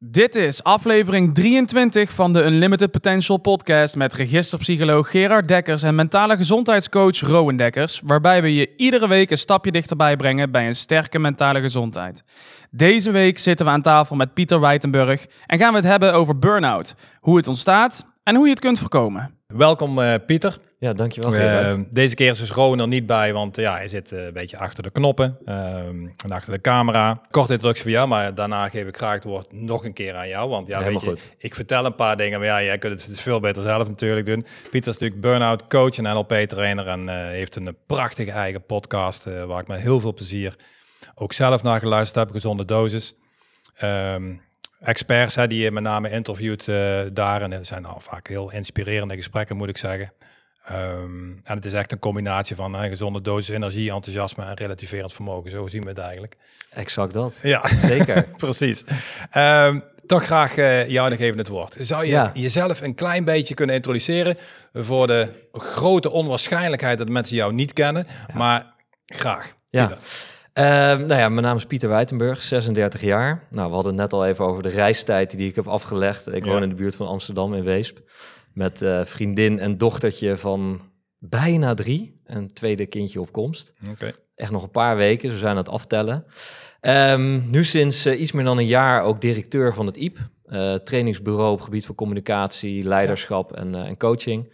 Dit is aflevering 23 van de Unlimited Potential podcast met registerpsycholoog Gerard Dekkers en mentale gezondheidscoach Rowan Dekkers, waarbij we je iedere week een stapje dichterbij brengen bij een sterke mentale gezondheid. Deze week zitten we aan tafel met Pieter Wijtenburg en gaan we het hebben over burn-out, hoe het ontstaat en hoe je het kunt voorkomen. Welkom uh, Pieter. Ja, dankjewel. Uh, deze keer is dus Rowan er niet bij, want ja, hij zit uh, een beetje achter de knoppen en achter de camera. Korte introductie voor jou, maar daarna geef ik graag het woord nog een keer aan jou. Want ja, weet je, goed. ik vertel een paar dingen, maar ja, jij kunt het dus veel beter zelf natuurlijk doen. Pieter is natuurlijk burn-out coach en NLP-trainer en heeft een prachtige eigen podcast waar ik met heel veel plezier ook zelf naar geluisterd heb, Gezonde Dosis. Um, experts hè, die je met name interviewt uh, daar. En het zijn al vaak heel inspirerende gesprekken, moet ik zeggen. Um, en het is echt een combinatie van een gezonde dosis energie, enthousiasme en relativerend vermogen. Zo zien we het eigenlijk. Exact dat. Ja, zeker. Precies. Um, toch graag uh, jou nog even het woord. Zou je jezelf een klein beetje kunnen introduceren voor de grote onwaarschijnlijkheid dat mensen jou niet kennen, maar graag. Ja. Uh, nou ja, mijn naam is Pieter Wijtenburg, 36 jaar. Nou, we hadden het net al even over de reistijd die ik heb afgelegd. Ik woon in de buurt van Amsterdam in Weesp. Met uh, vriendin en dochtertje van bijna drie. Een tweede kindje op komst. Okay. Echt nog een paar weken, we zijn aan het aftellen. Um, nu sinds uh, iets meer dan een jaar ook directeur van het IEP. Uh, trainingsbureau op gebied van communicatie, leiderschap en, en coaching.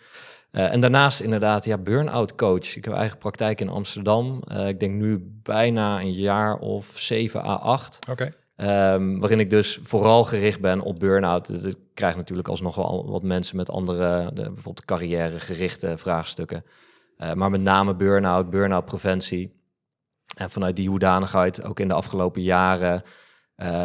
Uh, en daarnaast inderdaad, ja, burn-out coach. Ik heb eigen praktijk in Amsterdam. Uh, ik denk nu bijna een jaar of 7 à 8. Oké. Okay. Um, waarin ik dus vooral gericht ben op burn-out. Dus ik krijg natuurlijk alsnog wel wat mensen met andere, de, bijvoorbeeld carrière-gerichte vraagstukken. Uh, maar met name burn-out, burn-out preventie. En vanuit die hoedanigheid ook in de afgelopen jaren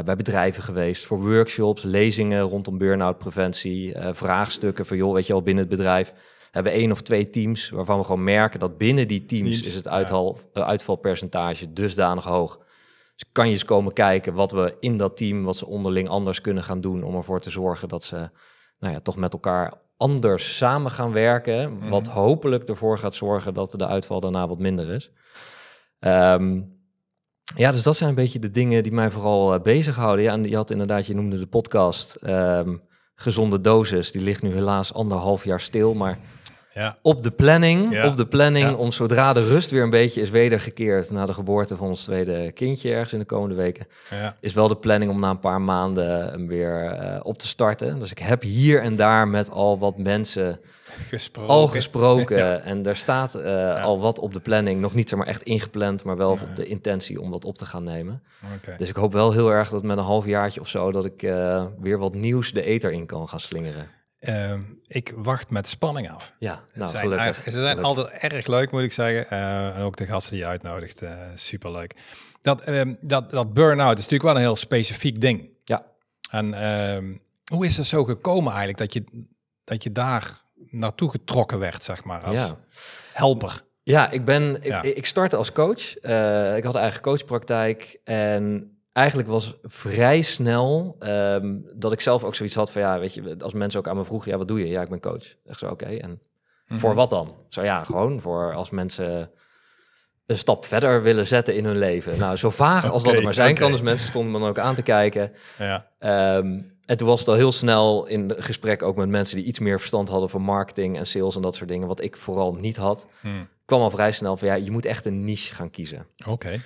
bij bedrijven geweest. Voor workshops, lezingen rondom burn-out preventie. vraagstukken van joh, weet je wel, binnen het bedrijf hebben we één of twee teams waarvan we gewoon merken dat binnen die teams, is het uitval, ja. uitvalpercentage dusdanig hoog. Dus kan je eens komen kijken wat we in dat team, wat ze onderling anders kunnen gaan doen om ervoor te zorgen dat ze nou ja, toch met elkaar anders samen gaan werken. Mhm. Wat hopelijk ervoor gaat zorgen dat de uitval daarna wat minder is. Ehm, ja, dus dat zijn een beetje de dingen die mij vooral uh, bezighouden. Ja, en je had inderdaad, je noemde de podcast um, Gezonde Dosis. Die ligt nu helaas anderhalf jaar stil, maar ja. Op de planning, op de planning om zodra de rust weer een beetje is wedergekeerd na de geboorte van ons tweede kindje ergens in de komende weken, is wel de planning om na een paar maanden hem weer uh, op te starten. Dus ik heb hier en daar met al wat mensen gesproken. al gesproken en er staat uh, al wat op de planning, nog niet zeg maar echt ingepland, maar wel op de intentie om wat op te gaan nemen. Okay. Dus ik hoop wel heel erg dat met een halfjaartje of zo dat ik uh, weer wat nieuws de eter in kan gaan slingeren. Uh, ik wacht met spanning af. Ja, nou, zijn gelukkig. Ze zijn altijd erg leuk, moet ik zeggen. Uh, en ook de gasten die je uitnodigt, uh, superleuk. Dat, um, dat, dat burn-out is natuurlijk wel een heel specifiek ding. Ja. En um, hoe is het zo gekomen eigenlijk dat je, dat je daar naartoe getrokken werd, zeg maar, als ja. helper? Ja, ik ben, ja. Ik, ik startte als coach. Uh, ik had eigen coachpraktijk en eigenlijk was vrij snel um, dat ik zelf ook zoiets had van ja, weet je, als mensen ook aan me vroegen, ja, wat doe je? Ja, ik ben coach. Echt zo, oké. Okay. En mm-hmm. voor wat dan? Zo ja, gewoon voor als mensen een stap verder willen zetten in hun leven. Nou, zo vaag als okay, dat er maar zijn okay. kan. Dus mensen stonden me dan ook aan te kijken. Ja. Um, en toen was het al heel snel in gesprek ook met mensen die iets meer verstand hadden van marketing en sales en dat soort dingen, wat ik vooral niet had. Hmm. kwam al vrij snel van ja, je moet echt een niche gaan kiezen. Oké.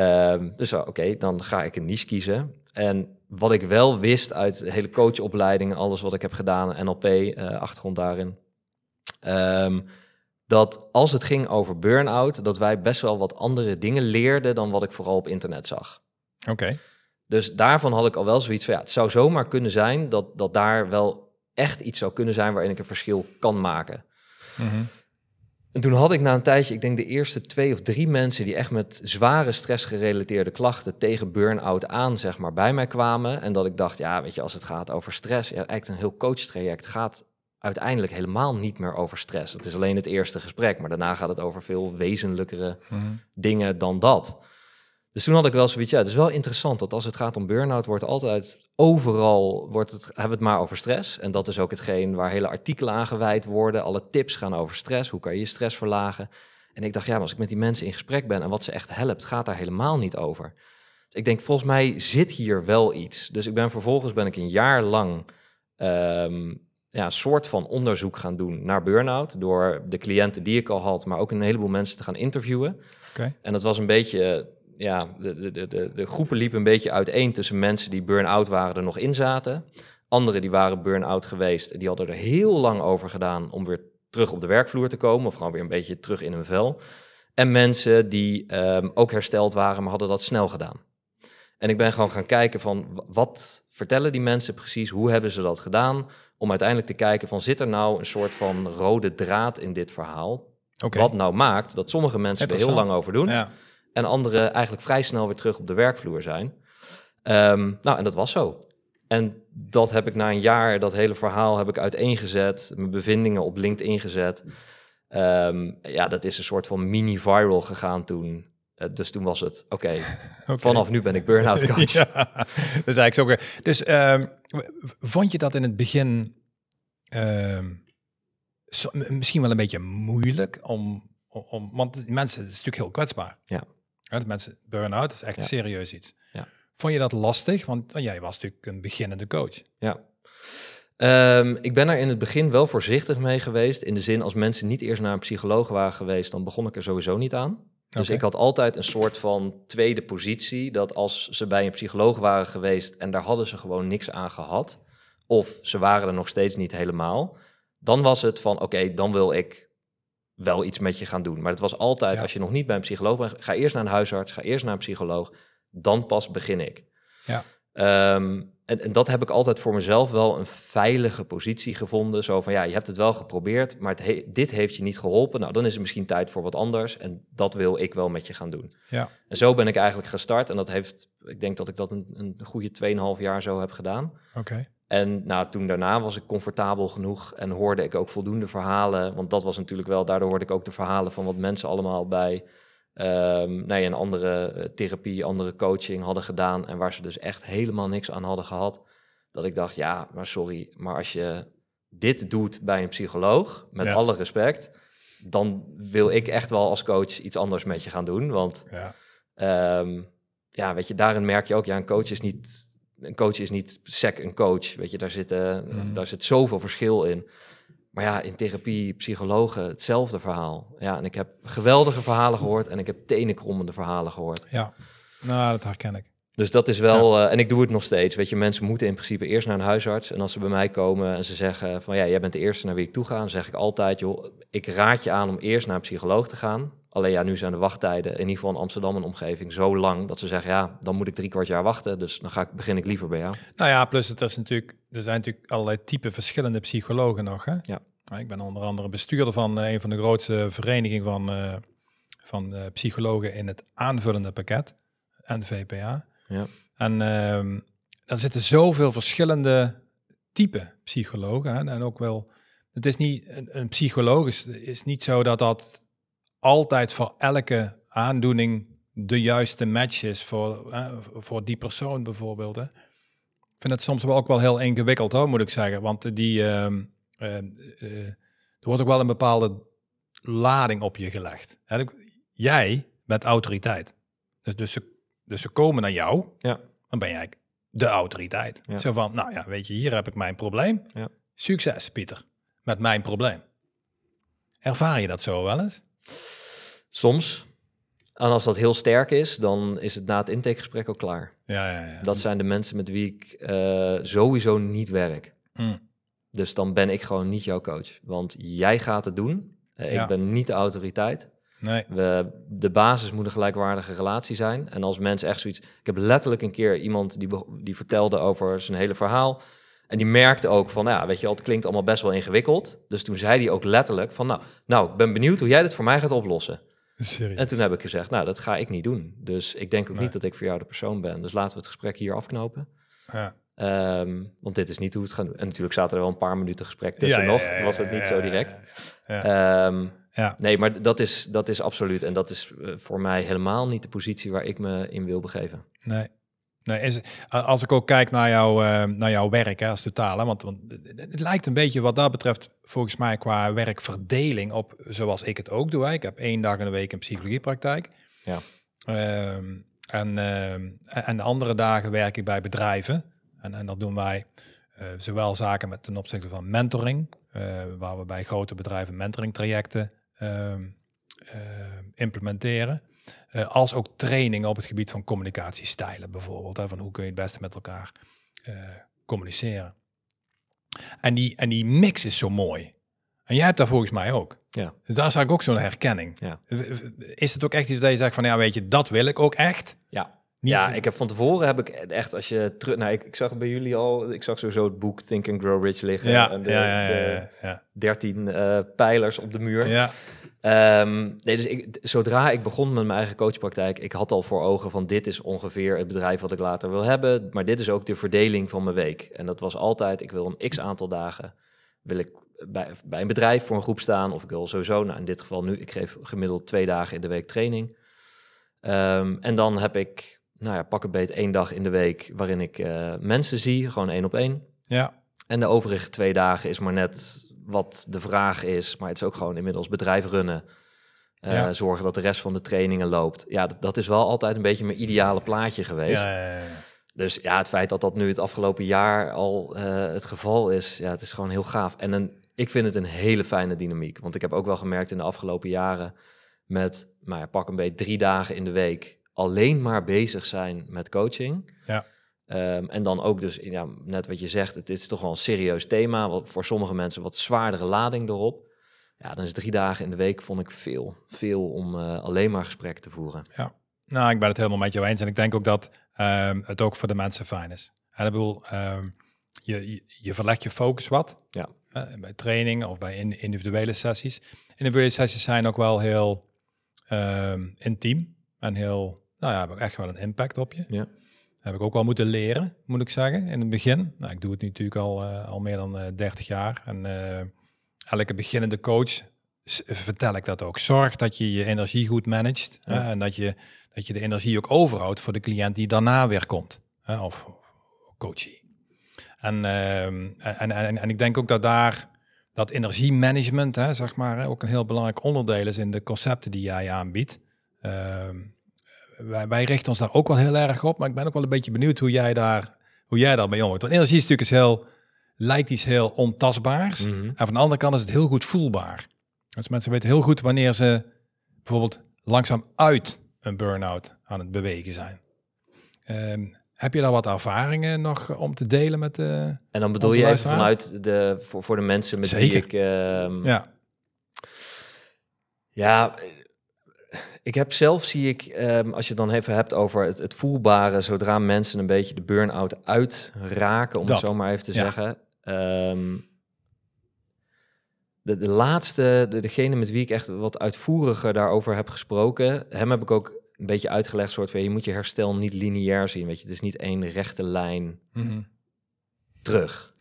Um, dus oké, dan ga ik een niche kiezen. En wat ik wel wist uit de hele coachopleiding alles wat ik heb gedaan, NLP, uh, achtergrond daarin, um, dat als het ging over burn-out, dat wij best wel wat andere dingen leerden dan wat ik vooral op internet zag. Oké. Dus daarvan had ik al wel zoiets van, ja, het zou zomaar kunnen zijn dat, dat daar wel echt iets zou kunnen zijn waarin ik een verschil kan maken. Mm -hmm. En toen had ik na een tijdje, ik denk de eerste twee of drie mensen die echt met zware stressgerelateerde klachten tegen burn-out aan, zeg maar, bij mij kwamen. En dat ik dacht, ja, weet je, als het gaat over stress, ja, eigenlijk een heel coachtraject gaat uiteindelijk helemaal niet meer over stress. Het is alleen het eerste gesprek, maar daarna gaat het over veel wezenlijkere mm -hmm. dingen dan dat. Dus toen had ik wel zoiets, ja, het is wel interessant dat als het gaat om burn-out, wordt altijd overal, wordt het, hebben we het maar over stress. En dat is ook hetgeen waar hele artikelen aan gewijd worden. Alle tips gaan over stress, hoe kan je je stress verlagen. En ik dacht, ja, als ik met die mensen in gesprek ben en wat ze echt helpt, gaat daar helemaal niet over. ik denk, volgens mij zit hier wel iets. Dus ik ben vervolgens ben ik een jaar lang um, ja, een soort van onderzoek gaan doen naar burn-out. Door de cliënten die ik al had, maar ook een heleboel mensen te gaan interviewen. Okay. En dat was een beetje, ja, de, de, de, de groepen liepen een beetje uiteen tussen mensen die burn-out waren, er nog in zaten. Anderen die waren burn-out geweest, die hadden er heel lang over gedaan om weer terug op de werkvloer te komen. Of gewoon weer een beetje terug in hun vel. En mensen die um, ook hersteld waren, maar hadden dat snel gedaan. En ik ben gewoon gaan kijken van wat vertellen die mensen precies, hoe hebben ze dat gedaan, om uiteindelijk te kijken van zit er nou een soort van rode draad in dit verhaal, wat nou maakt dat sommige mensen er heel lang over doen ja. En anderen eigenlijk vrij snel weer terug op de werkvloer zijn. Um, nou, en dat was zo. En dat heb ik na een jaar, dat hele verhaal heb ik uiteengezet, mijn bevindingen op LinkedIn gezet. Um, ja, dat is een soort van mini-viral gegaan toen. Uh, dus toen was het, oké, okay, vanaf nu ben ik burn-out coach. ja, dus eigenlijk zo. Dus um, vond je dat in het begin um, so, misschien wel een beetje moeilijk om, om want mensen, het is natuurlijk heel kwetsbaar. Ja. Ja mensen, burn-out is echt ja. serieus iets. Ja. Vond je dat lastig? Want jij was natuurlijk een beginnende coach. Ja. Um, ik ben er in het begin wel voorzichtig mee geweest. In de zin, als mensen niet eerst naar een psycholoog waren geweest, dan begon ik er sowieso niet aan. Dus ik had altijd een soort van tweede positie. Dat als ze bij een psycholoog waren geweest en daar hadden ze gewoon niks aan gehad. Of ze waren er nog steeds niet helemaal. Dan was het van oké, dan wil ik wel iets met je gaan doen. Maar het was altijd, als je nog niet bij een psycholoog bent, ga eerst naar een huisarts, ga eerst naar een psycholoog. Dan pas begin ik. Ja. Um, en, en, dat heb ik altijd voor mezelf wel een veilige positie gevonden. Zo van ja, je hebt het wel geprobeerd, maar het dit heeft je niet geholpen. Nou, dan is het misschien tijd voor wat anders. En dat wil ik wel met je gaan doen. Ja. En zo ben ik eigenlijk gestart. En dat heeft, ik denk dat ik dat een, een goede 2,5 jaar zo heb gedaan. Oké. En nou, toen daarna was ik comfortabel genoeg en hoorde ik ook voldoende verhalen. Want dat was natuurlijk wel, daardoor hoorde ik ook de verhalen van wat mensen allemaal bij um, nee, een andere eh, therapie, andere coaching hadden gedaan en waar ze dus echt helemaal niks aan hadden gehad. Dat ik dacht, ja, maar sorry, maar als je dit doet bij een psycholoog, met alle respect, dan wil ik echt wel als coach iets anders met je gaan doen. Want ja, um, ja weet je, daarin merk je ook, ja, een coach is niet, een coach is niet sec een coach. Weet je, daar, zitten, mm. daar zit zoveel verschil in. Maar ja, in therapie, psychologen, hetzelfde verhaal. Ja, en ik heb geweldige verhalen gehoord en ik heb tenenkrommende verhalen gehoord. Ja, nou, dat herken ik. Dus dat is wel, eh, en ik doe het nog steeds. Weet je, mensen moeten in principe eerst naar een huisarts. En als ze bij mij komen en ze zeggen van ja, jij bent de eerste naar wie ik toe ga, dan zeg ik altijd, joh, ik raad je aan om eerst naar een psycholoog te gaan. Alleen ja, nu zijn de wachttijden, in ieder geval in Amsterdam en omgeving, zo lang dat ze zeggen, ja, dan moet ik drie kwart jaar wachten. Dus dan ga ik, begin ik liever bij jou. Nou ja, plus het is natuurlijk, er zijn natuurlijk allerlei type verschillende psychologen nog. Hè? Ja. Ik ben onder andere bestuurder van uh, een van de grootste verenigingen van, uh, van uh, psychologen in het aanvullende pakket, NVPA. Ja. En ehm, er zitten zoveel verschillende type psychologen. En ook wel, het is niet, een, een psycholoog is, is niet zo dat dat altijd voor elke aandoening de juiste match is voor, voor die persoon bijvoorbeeld. Hè. Ik vind het soms wel ook wel heel ingewikkeld hoor, moet ik zeggen. Want die, uh, uh, uh, er wordt ook wel een bepaalde lading op je gelegd. Jij bent autoriteit. Dus, dus, ze, dus ze komen naar jou, ja. dan ben jij de autoriteit. Ja. Zo van, nou ja, weet je, hier heb ik mijn probleem. Ja. Succes, Pieter, met mijn probleem. Ervaar je dat zo wel eens? Soms. En als dat heel sterk is, dan is het na het intakegesprek ook klaar. Ja, ja, ja. Dat zijn de mensen met wie ik uh, sowieso niet werk. Mm. Dus dan ben ik gewoon niet jouw coach. Want jij gaat het doen. Uh, ja. Ik ben niet de autoriteit. Nee. We, de basis moet een gelijkwaardige relatie zijn. En als mensen echt zoiets... Ik heb letterlijk een keer iemand die, die vertelde over zijn hele verhaal. En die merkte ook van, nou ja, weet je wel, het klinkt allemaal best wel ingewikkeld. Dus toen zei hij ook letterlijk van, nou, nou, ik ben benieuwd hoe jij dit voor mij gaat oplossen. Serieus? En toen heb ik gezegd, nou, dat ga ik niet doen. Dus ik denk ook niet dat ik voor jou de persoon ben. Dus laten we het gesprek hier afknopen. Ja. Um, want dit is niet hoe het gaat doen. En natuurlijk zaten er wel een paar minuten gesprek tussen nog. was het niet zo direct. Um, ja. Nee, maar dat is, dat is absoluut. En dat is uh, voor mij helemaal niet de positie waar ik me in wil begeven. Nee. Nee, is, als ik ook kijk naar, jou, uh, naar jouw werk hè, als totaal, hè, want, want het lijkt een beetje wat dat betreft volgens mij qua werkverdeling op zoals ik het ook doe. Hè. Ik heb één dag in de week een psychologiepraktijk. Ja. Uh, En, en de andere dagen werk ik bij bedrijven. En, en dat doen wij zowel zaken met ten opzichte van mentoring, waar we bij grote bedrijven mentoring trajecten ehm, implementeren. als ook trainingen op het gebied van communicatiestijlen bijvoorbeeld. Hè, van hoe kun je het beste met elkaar communiceren. En die, en die mix is zo mooi. En jij hebt daar volgens mij ook. Ja. Dus daar zag ik ook zo'n herkenning. Ja. Is het ook echt iets dat je zegt van, ja weet je, dat wil ik ook echt? Ja. Ja, ik heb van tevoren heb ik echt, als je terug, nou, ik, ik zag bij jullie al, ik zag sowieso het boek Think and Grow Rich liggen. Ja, en de, ja, ja, ja, ja. 13 uh, eh, pijlers op de muur. Ja. Um, nee, dus ik, zodra ik begon met mijn eigen coachpraktijk, ik had al voor ogen van dit is ongeveer het bedrijf wat ik later wil hebben, maar dit is ook de verdeling van mijn week. En dat was altijd, ik wil een x aantal dagen, wil ik bij, bij een bedrijf voor een groep staan, of ik wil sowieso, nou in dit geval nu, ik geef gemiddeld twee dagen in de week training. Um, en dan heb ik, nou ja, pak een beet één dag in de week waarin ik uh, mensen zie, gewoon één op één. Ja. En de overige twee dagen is maar net wat de vraag is. Maar het is ook gewoon inmiddels bedrijf runnen. Uh, Zorgen dat de rest van de trainingen loopt. Ja, dat, dat, is wel altijd een beetje mijn ideale plaatje geweest. Ja, ja, dus ja, het feit dat dat nu het afgelopen jaar al uh, het geval is, ja, het is gewoon heel gaaf. En een, ik vind het een hele fijne dynamiek. Want ik heb ook wel gemerkt in de afgelopen jaren met, nou ja, pak een beetje drie dagen in de week alleen maar bezig zijn met coaching. Ja. Um, en dan ook dus, ja, net wat je zegt, het is toch wel een serieus thema. Wat voor sommige mensen wat zwaardere lading erop. Ja, dan is drie dagen in de week vond ik veel. Veel om uh, alleen maar gesprekken te voeren. Ja, nou, ik ben het helemaal met jou eens. En ik denk ook dat um, het ook voor de mensen fijn is. En ik bedoel, um, je, je, je, verlegt je focus wat. Ja. Uh, bij trainingen of bij in, individuele sessies. Individuele sessies zijn ook wel heel intiem. En heel, nou ja, hebben echt wel een impact op je. Ja. Heb ik ook wel moeten leren, moet ik zeggen, in het begin. Nou, ik doe het nu natuurlijk al, uh, al meer dan uh, eh, 30 jaar. En uh, elke beginnende coach vertel ik dat ook. Zorg dat je je energie goed managt. Ja. en dat je, dat je de energie ook overhoudt voor de cliënt die daarna weer komt. of coachie. En, ehm, en, en, en, ik denk ook dat daar dat energiemanagement, hè, zeg maar, ook een heel belangrijk onderdeel is in de concepten die jij aanbiedt. Ehm, wij, wij, richten ons daar ook wel heel erg op, maar ik ben ook wel een beetje benieuwd hoe jij daar, hoe jij daarmee omgaat. Want energie is natuurlijk heel, lijkt iets heel ontastbaars. Mhm. En van de andere kant is het heel goed voelbaar. Dus mensen weten heel goed wanneer ze bijvoorbeeld langzaam uit een burn-out aan het bewegen zijn. Um, heb je daar wat ervaringen nog om te delen met de En dan bedoel je even vanuit de, voor, voor de mensen met wie ik... Um, ja. Ja, ik heb zelf, zie ik, ehm, als je het dan even hebt over het, het, voelbare, zodra mensen een beetje de burn-out uitraken, om het zo maar even te zeggen. Ehm, de, de, laatste, de, degene met wie ik echt wat uitvoeriger daarover heb gesproken, hem heb ik ook een beetje uitgelegd, soort van, je moet je herstel niet lineair zien, weet je. Het is niet één rechte lijn mm terug.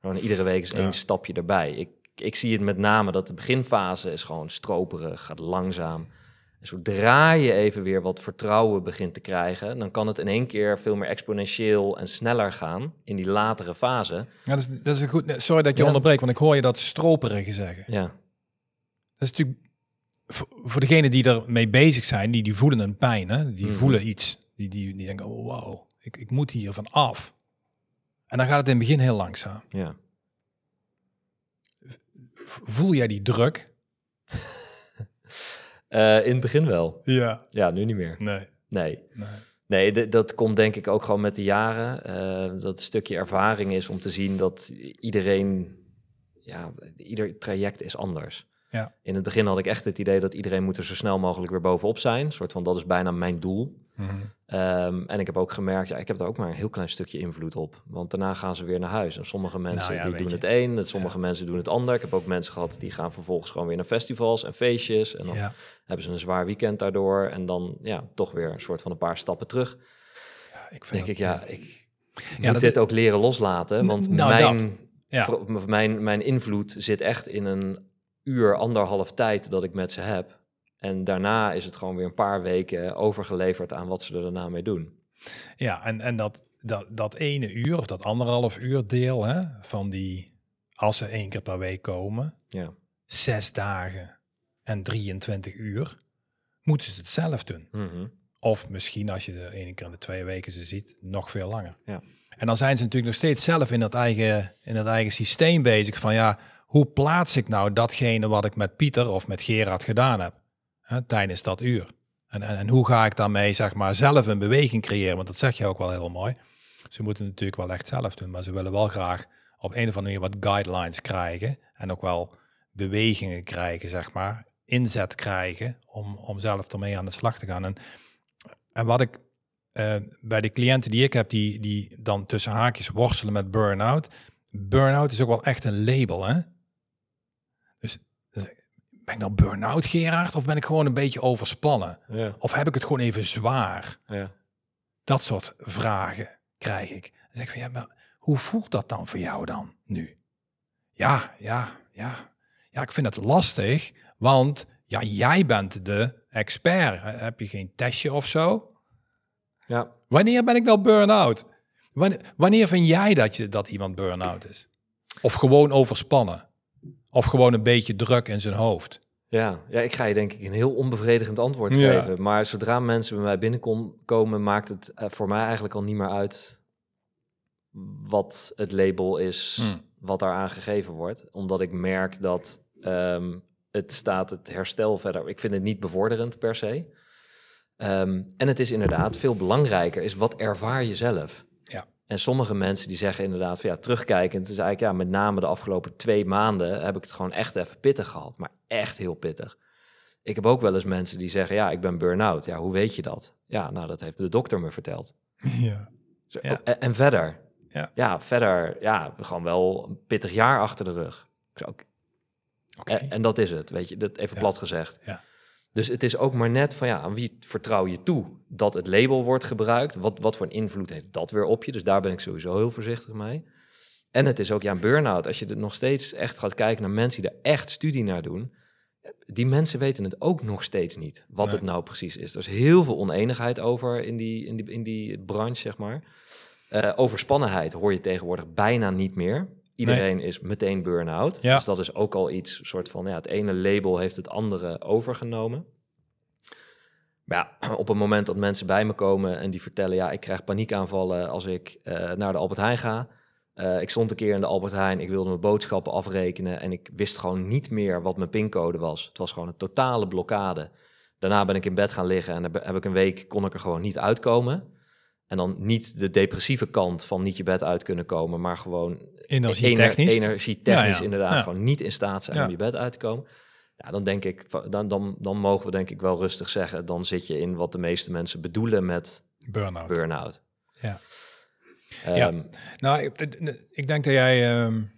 Gewoon iedere week is één stapje erbij. Ik, ik zie het met name dat de beginfase is gewoon stroperig, gaat langzaam. En zodra je even weer wat vertrouwen begint te krijgen, dan kan het in één keer veel meer exponentieel en sneller gaan in die latere fase. Ja, dat is, dat is een goed. Sorry dat je onderbreekt, want ik hoor je dat stroperige zeggen. Ja. Dat is natuurlijk voor, voor degenen die ermee bezig zijn, die, die voelen een pijn, hè? die mhm. voelen iets. Die, die, die denken, oh, wow, ik, ik moet hier van af. En dan gaat het in het begin heel langzaam. Ja. Voel jij die druk? Uh, in het begin wel. Ja. Ja, nu niet meer. Nee. Nee. Nee, nee dat komt denk ik ook gewoon met de jaren. Uh, dat een stukje ervaring is om te zien dat iedereen, ja, ieder traject is anders. Ja. In het begin had ik echt het idee dat iedereen moet er zo snel mogelijk weer bovenop zijn. Een soort van, dat is bijna mijn doel. Mhm. Ehm, en ik heb ook gemerkt, ja, ik heb daar ook maar een heel klein stukje invloed op. Want daarna gaan ze weer naar huis. En sommige nou mensen die doen het een, en sommige mensen doen het ander. Ik heb ook mensen gehad die gaan vervolgens gewoon weer naar festivals en feestjes. En dan hebben ze een zwaar weekend daardoor. En dan ja, toch weer een soort van een paar stappen terug. Ja, ik vind denk ik, ja, ik moet dit ook leren loslaten. Want nou, mijn, mijn, mijn invloed zit echt in een uur, anderhalf tijd dat ik met ze heb. En daarna is het gewoon weer een paar weken overgeleverd aan wat ze er daarna mee doen. Ja, en, en dat, dat, dat ene uur of dat anderhalf uur deel hè, van die, als ze één keer per week komen, ja. zes dagen en 23 uur, moeten ze het zelf doen. Mhm. Of misschien als je de ene keer in de twee weken ze ziet, nog veel langer. Ja. En dan zijn ze natuurlijk nog steeds zelf in dat eigen, in dat eigen systeem bezig van ja, hoe plaats ik nou datgene wat ik met Pieter of met Gerard gedaan heb hè, tijdens dat uur? En, en, hoe ga ik daarmee zeg maar zelf een beweging creëren? Want dat zeg je ook wel heel mooi. Ze moeten natuurlijk wel echt zelf doen, maar ze willen wel graag op een of andere manier wat guidelines krijgen en ook wel bewegingen krijgen, zeg maar, inzet krijgen om, om zelf ermee aan de slag te gaan. En, en wat ik uh, bij de cliënten die ik heb, die, die dan tussen haakjes worstelen met burn-out. Burn-out is ook wel echt een label, hè? Ben ik dan burn-out, Gerard? Of ben ik gewoon een beetje overspannen? Ja. Of heb ik het gewoon even zwaar? Ja. Dat soort vragen krijg ik. Dan zeg ik van, ja, maar hoe voelt dat dan voor jou dan nu? Ja, ja, ja. Ja, ik vind het lastig, want ja, jij bent de expert. Heb je geen testje of zo? Ja. Wanneer ben ik nou burn-out? Wanneer, wanneer vind jij dat, je, dat iemand burn-out is? Of gewoon overspannen? Of gewoon een beetje druk in zijn hoofd? Ja, ja, ik ga je denk ik een heel onbevredigend antwoord geven. Maar zodra mensen bij mij binnenkomen, maakt het eh, voor mij eigenlijk al niet meer uit wat het label is, hmm. wat daar aangegeven wordt. Omdat ik merk dat ehm, het staat het herstel verder. Ik vind het niet bevorderend per se. Ehm, en het is inderdaad veel belangrijker, is wat ervaar je zelf? En sommige mensen die zeggen inderdaad van ja, terugkijkend, is eigenlijk ja, met name de afgelopen twee maanden heb ik het gewoon echt even pittig gehad, maar echt heel pittig. Ik heb ook wel eens mensen die zeggen ja, ik ben burn-out. Ja, hoe weet je dat? Ja, nou, dat heeft de dokter me verteld. Ja. Zo, ja. En, en, verder? Ja. ja, verder, ja, gewoon wel een pittig jaar achter de rug. Oké. En, en, dat is het, weet je, dat even plat gezegd. Ja. Dus het is ook maar net van ja, aan wie vertrouw je toe dat het label wordt gebruikt? Wat, wat voor een invloed heeft dat weer op je? Dus daar ben ik sowieso heel voorzichtig mee. En het is ook ja, een burn-out. Als je er nog steeds echt gaat kijken naar mensen die er echt studie naar doen, die mensen weten het ook nog steeds niet, wat het nou precies is. Er is heel veel oneenigheid over in die, in die, in die branche, zeg maar. Uh, overspannenheid hoor je tegenwoordig bijna niet meer. Iedereen is meteen burn-out. Ja. Dus dat is ook al iets, soort van, ja, het ene label heeft het andere overgenomen. Maar ja, op het moment dat mensen bij me komen en die vertellen, ja, ik krijg paniekaanvallen als ik uh, naar de Albert Heijn ga. Uh, ik stond een keer in de Albert Heijn, ik wilde mijn boodschappen afrekenen en ik wist gewoon niet meer wat mijn pincode was. Het was gewoon een totale blokkade. Daarna ben ik in bed gaan liggen en heb ik een week, kon ik er gewoon niet uitkomen. En dan niet de depressieve kant van niet je bed uit kunnen komen, maar gewoon energietechnisch, energietechnisch ja, inderdaad gewoon niet in staat zijn om je bed uit te komen. Ja, dan denk ik, dan, dan, dan mogen we denk ik wel rustig zeggen, dan zit je in wat de meeste mensen bedoelen met burn-out. Burn-out. Ja. Um, ja. Nou, ik, ik, denk dat jij. Um,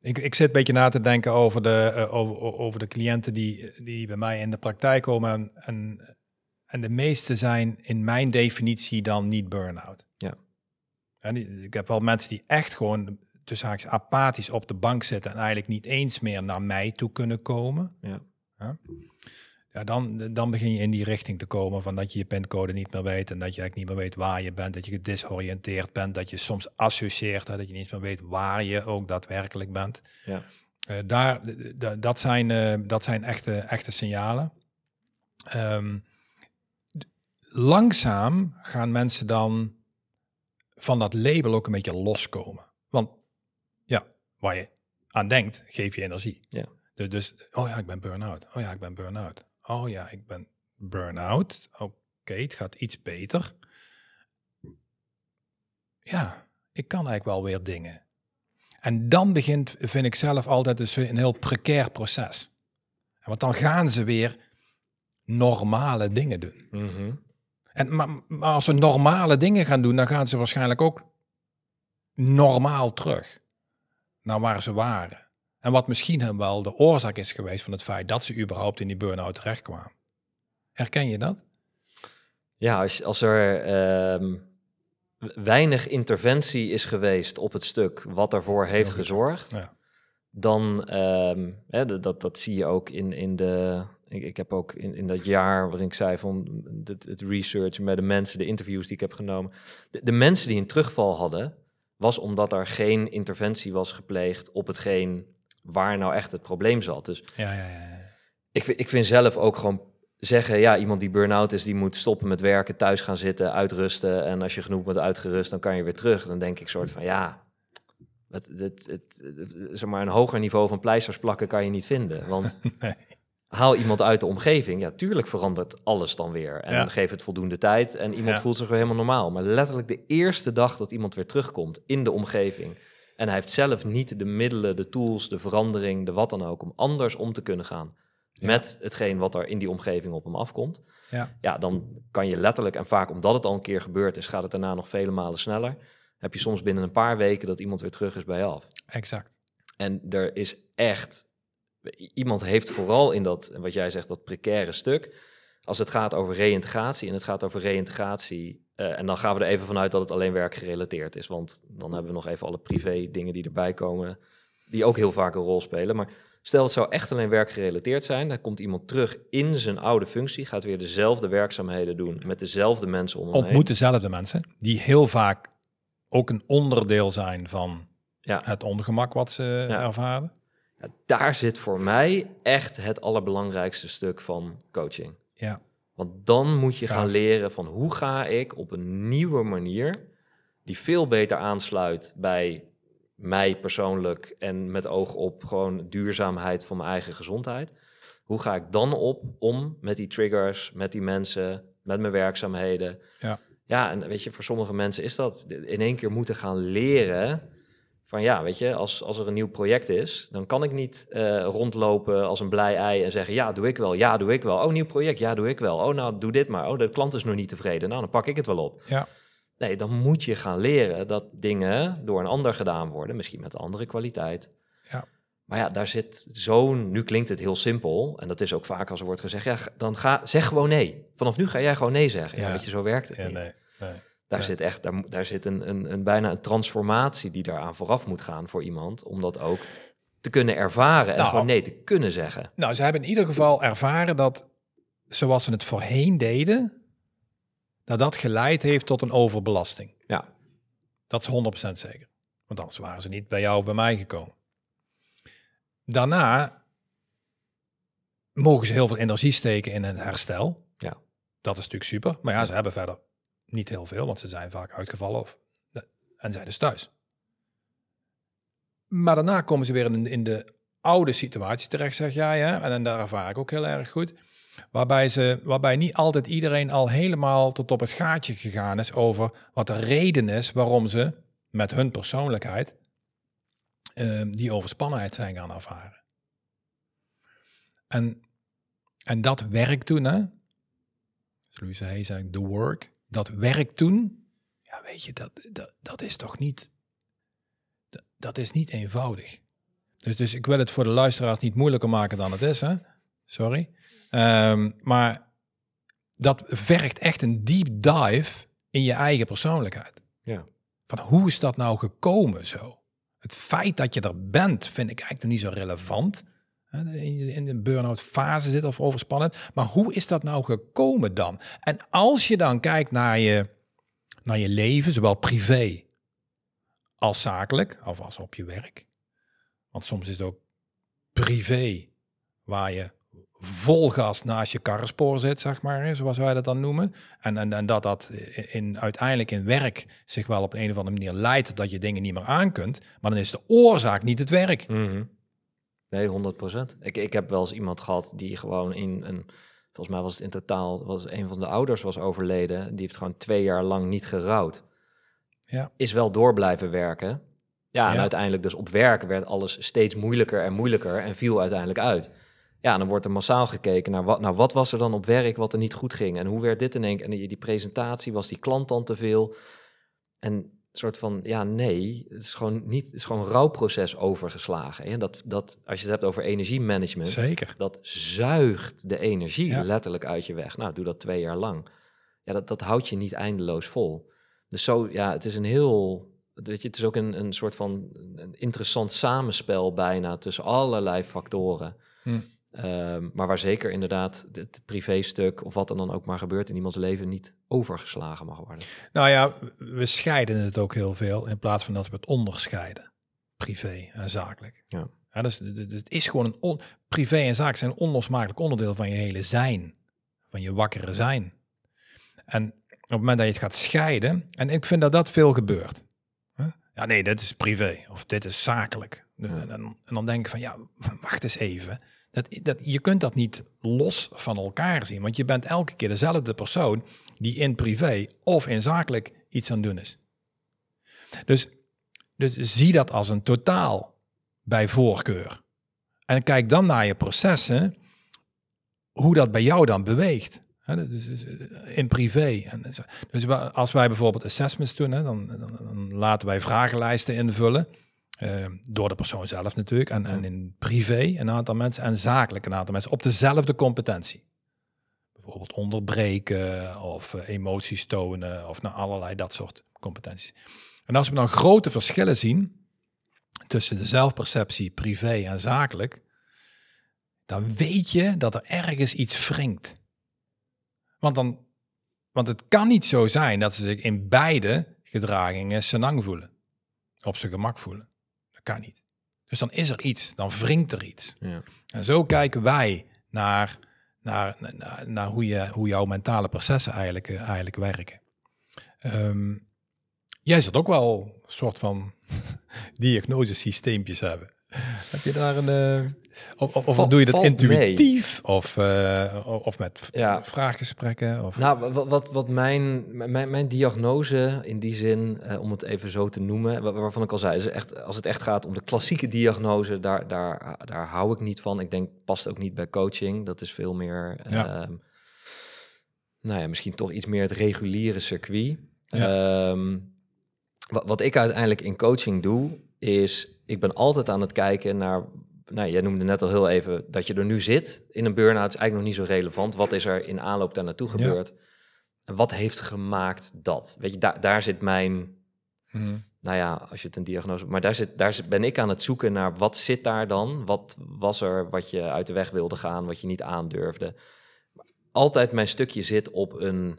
ik, ik zit een beetje na te denken over de, uh, over, over de cliënten die, die bij mij in de praktijk komen. En, en en de meeste zijn in mijn definitie dan niet burn-out. Ja. En ik heb wel mensen die echt gewoon tussen haakjes apathisch op de bank zitten en eigenlijk niet eens meer naar mij toe kunnen komen. Ja. ja. ja dan, dan begin je in die richting te komen van dat je je pincode niet meer weet en dat je eigenlijk niet meer weet waar je bent, dat je gedisoriënteerd bent, dat je soms associeert, dat je niet meer weet waar je ook daadwerkelijk bent. Ja. Uh, daar, dat, zijn, uh, dat zijn echte, echte signalen. Um, langzaam gaan mensen dan van dat label ook een beetje loskomen. Want ja, waar je aan denkt, geef je energie. Ja. Dus, dus oh ja, ik ben burn-out. Oh ja, ik ben burn-out. Oh ja, ik ben burn-out. Oké, het gaat iets beter. Ja, ik kan eigenlijk wel weer dingen. En dan begint, vind ik zelf altijd dus een heel precair proces. Want dan gaan ze weer normale dingen doen. Mm en, maar, maar als ze normale dingen gaan doen, dan gaan ze waarschijnlijk ook normaal terug naar waar ze waren. En wat misschien wel de oorzaak is geweest van het feit dat ze überhaupt in die burn-out terechtkwamen. Herken je dat? Ja, als, als er ehm, weinig interventie is geweest op het stuk wat ervoor heeft gezorgd, ja. dan um, hè, dat, dat zie je ook in, in de ik, ik heb ook in, in dat jaar waarin ik zei van het, het research met de mensen, de interviews die ik heb genomen. De, de, mensen die een terugval hadden, was omdat er geen interventie was gepleegd op hetgeen waar nou echt het probleem zat. Dus ja, ja, ja. Ik, ik vind zelf ook gewoon zeggen, ja, iemand die burn-out is, die moet stoppen met werken, thuis gaan zitten, uitrusten. En als je genoeg bent uitgerust, dan kan je weer terug. Dan denk ik soort van, ja, het, het, het, zeg maar een hoger niveau van pleisters plakken kan je niet vinden. Want nee. Haal iemand uit de omgeving, ja, tuurlijk verandert alles dan weer. En geef het voldoende tijd en iemand voelt zich weer helemaal normaal. Maar letterlijk de eerste dag dat iemand weer terugkomt in de omgeving... en hij heeft zelf niet de middelen, de tools, de verandering, de wat dan ook... om anders om te kunnen gaan met hetgeen wat er in die omgeving op hem afkomt. Ja. ja, dan kan je letterlijk, en vaak omdat het al een keer gebeurd is, gaat het daarna nog vele malen sneller. Heb je soms binnen een paar weken dat iemand weer terug is bij je af. Exact. En er is echt, iemand heeft vooral in dat, wat jij zegt, dat precaire stuk, als het gaat over reïntegratie, en het gaat over reïntegratie, uh, en dan gaan we er even vanuit dat het alleen werkgerelateerd is, want dan hebben we nog even alle privé dingen die erbij komen, die ook heel vaak een rol spelen. Maar Stel het zou echt alleen werkgerelateerd zijn, dan komt iemand terug in zijn oude functie, gaat weer dezelfde werkzaamheden doen met dezelfde mensen om hem Ontmoet dezelfde mensen, die heel vaak ook een onderdeel zijn van ja. het ongemak wat ze ervaren. Daar zit voor mij echt het allerbelangrijkste stuk van coaching. Ja. Want dan moet je gaan leren van hoe ga ik op een nieuwe manier, die veel beter aansluit bij mij persoonlijk en met oog op gewoon duurzaamheid van mijn eigen gezondheid. Hoe ga ik dan op om met die triggers, met die mensen, met mijn werkzaamheden? Ja, ja en weet je, voor sommige mensen is dat in één keer moeten gaan leren van ja, weet je, als, als er een nieuw project is, dan kan ik niet uh, rondlopen als een blij ei en zeggen ja, doe ik wel, ja, doe ik wel. Oh, nieuw project, ja, doe ik wel. Oh, nou, doe dit maar. Oh, de klant is nog niet tevreden. Nou, dan pak ik het wel op. Ja. Nee, dan moet je gaan leren dat dingen door een ander gedaan worden, misschien met andere kwaliteit. Ja. Maar ja, daar zit zo'n. Nu klinkt het heel simpel. En dat is ook vaak als er wordt gezegd: ja, dan ga, zeg gewoon nee. Vanaf nu ga jij gewoon nee zeggen. Ja, weet je, zo werkt het. Ja, nee, nee, daar zit echt, daar, daar zit een, een, een bijna een transformatie die daaraan vooraf moet gaan voor iemand. Om dat ook te kunnen ervaren en nou, gewoon nee te kunnen zeggen. Nou, ze hebben in ieder geval ervaren dat zoals ze het voorheen deden, dat dat geleid heeft tot een overbelasting. Ja. Dat is 100% zeker. Want anders waren ze niet bij jou of bij mij gekomen. Daarna mogen ze heel veel energie steken in een herstel. Ja. Dat is natuurlijk super. Maar ja, ze hebben verder niet heel veel, want ze zijn vaak uitgevallen of, en zijn dus thuis. Maar daarna komen ze weer in, in de oude situatie terecht, zeg jij. Hè? En, en daar ervaar ik ook heel erg goed. Waarbij, ze, waarbij niet altijd iedereen al helemaal tot op het gaatje gegaan is over wat de reden is waarom ze met hun persoonlijkheid uh, die overspannenheid zijn gaan ervaren. En, en dat werk toen, hè, Louise Hay zei, the work, dat werk toen, ja weet je, dat, dat, dat is toch niet, dat, dat is niet eenvoudig. Dus, dus ik wil het voor de luisteraars niet moeilijker maken dan het is, hè? Sorry. Um, maar dat vergt echt een deep dive in je eigen persoonlijkheid. Ja. Van hoe is dat nou gekomen zo? Het feit dat je er bent, vind ik eigenlijk nog niet zo relevant. In de burn-out fase zit of overspannen. Maar hoe is dat nou gekomen dan? En als je dan kijkt naar je, naar je leven, zowel privé als zakelijk, of als op je werk. Want soms is het ook privé waar je vol gas naast je karrenspoor zit, zeg maar, zoals wij dat dan noemen. En, en, dat dat in, uiteindelijk in werk zich wel op een of andere manier leidt dat je dingen niet meer aan kunt. Maar dan is de oorzaak niet het werk. Mm Nee, 100 procent. Ik, ik heb wel eens iemand gehad die gewoon in een... Volgens mij was het in totaal, was een van de ouders was overleden. Die heeft gewoon twee jaar lang niet gerouwd. Ja. Is wel door blijven werken. Ja, en uiteindelijk dus op werk werd alles steeds moeilijker en moeilijker en viel uiteindelijk uit. Ja, dan wordt er massaal gekeken naar wat, nou, wat was er dan op werk wat er niet goed ging. En hoe werd dit in één En die, die presentatie, was die klant dan te veel? En soort van, ja, nee, het is gewoon niet, het is gewoon een rouwproces overgeslagen. En dat, dat, als je het hebt over energiemanagement, Zeker. dat zuigt de energie letterlijk uit je weg. Nou, doe dat twee jaar lang. Ja, dat, dat houdt je niet eindeloos vol. Dus zo, ja, het is een heel, weet je, het is ook een, een soort van een interessant samenspel bijna tussen allerlei factoren. Hm. Ehm, maar waar zeker inderdaad het privéstuk of wat er dan ook maar gebeurt in iemands leven niet overgeslagen mag worden. Nou ja, we scheiden het ook heel veel in plaats van dat we het onderscheiden. Privé en zakelijk. Ja. ja dus, dus het is gewoon een privé en zaak zijn een onlosmakelijk onderdeel van je hele zijn. van je wakkere zijn. En op het moment dat je het gaat scheiden, en ik vind dat dat veel gebeurt. Ja, nee, dit is privé of dit is zakelijk. En, en, dan denk ik van, ja, wacht eens even. Dat, dat, je kunt dat niet los van elkaar zien, want je bent elke keer dezelfde persoon die in privé of in zakelijk iets aan doen is. Dus, dus zie dat als een totaal bij voorkeur. En kijk dan naar je processen, hoe dat bij jou dan beweegt. Dus, dus, in privé. Dus als wij bijvoorbeeld assessments doen, dan, dan, laten wij vragenlijsten invullen. Uh, door de persoon zelf natuurlijk. En, en in privé een aantal mensen en zakelijk een aantal mensen op dezelfde competentie. Bijvoorbeeld onderbreken of uh, emoties tonen of nou, allerlei dat soort competenties. En als we dan grote verschillen zien tussen de zelfperceptie privé en zakelijk, dan weet je dat er ergens iets wringt. Want, dan, want het kan niet zo zijn dat ze zich in beide gedragingen senang voelen. Op zijn gemak voelen. Kan niet. Dus dan is er iets, dan wringt er iets. Ja. En zo kijken wij naar, naar, naar, naar, hoe, je, hoe jouw mentale processen eigenlijk, eh, eigenlijk werken. Um, jij zult ook wel een soort van diagnosesysteempjes hebben. Heb je daar een. Uh, of, of, doe je dat intuïtief? Of, uh, of met ja. vraaggesprekken? Of? Nou, wat, wat, wat mijn, mijn, mijn diagnose in die zin, uh, om het even zo te noemen, waarvan ik al zei, is echt, als het echt gaat om de klassieke diagnose, daar, daar, daar hou ik niet van. Ik denk, past ook niet bij coaching. Dat is veel meer. Ja. Uh, nou ja, misschien toch iets meer het reguliere circuit. Ja. Um, wat, wat ik uiteindelijk in coaching doe, is ik ben altijd aan het kijken naar. Nou, jij noemde net al heel even dat je er nu zit in een burn-out. is eigenlijk nog niet zo relevant. Wat is er in aanloop daar naartoe gebeurd? En wat heeft gemaakt dat? Weet je, daar, daar zit mijn. Mhm. Nou ja, als je het een diagnose. Maar daar, zit, daar ben ik aan het zoeken naar wat zit daar dan? Wat was er wat je uit de weg wilde gaan, wat je niet aandurfde? Altijd mijn stukje zit op een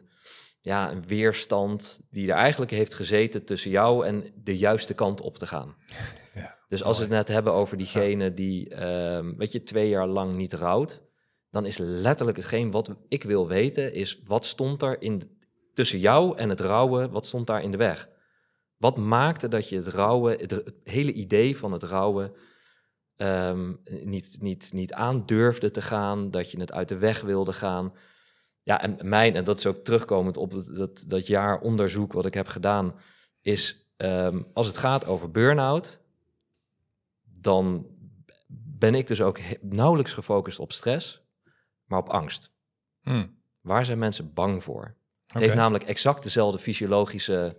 ja, een weerstand die er eigenlijk heeft gezeten tussen jou en de juiste kant op te gaan. Ja, dus als we het net hebben over diegene die, um, weet je, twee jaar lang niet rouwt, dan is letterlijk hetgeen wat ik wil weten, is wat stond er in, tussen jou en het rouwen, wat stond daar in de weg? Wat maakte dat je het rouwen, het, hele idee van het rouwen, ehm, niet, niet, niet aandurfde te gaan, dat je het uit de weg wilde gaan? Ja, en mijn, en dat is ook terugkomend op dat, dat jaar onderzoek wat ik heb gedaan, is um, als het gaat over burn-out, dan ben ik dus ook nauwelijks gefocust op stress, maar op angst. Hmm. Waar zijn mensen bang voor? Het heeft namelijk exact dezelfde fysiologische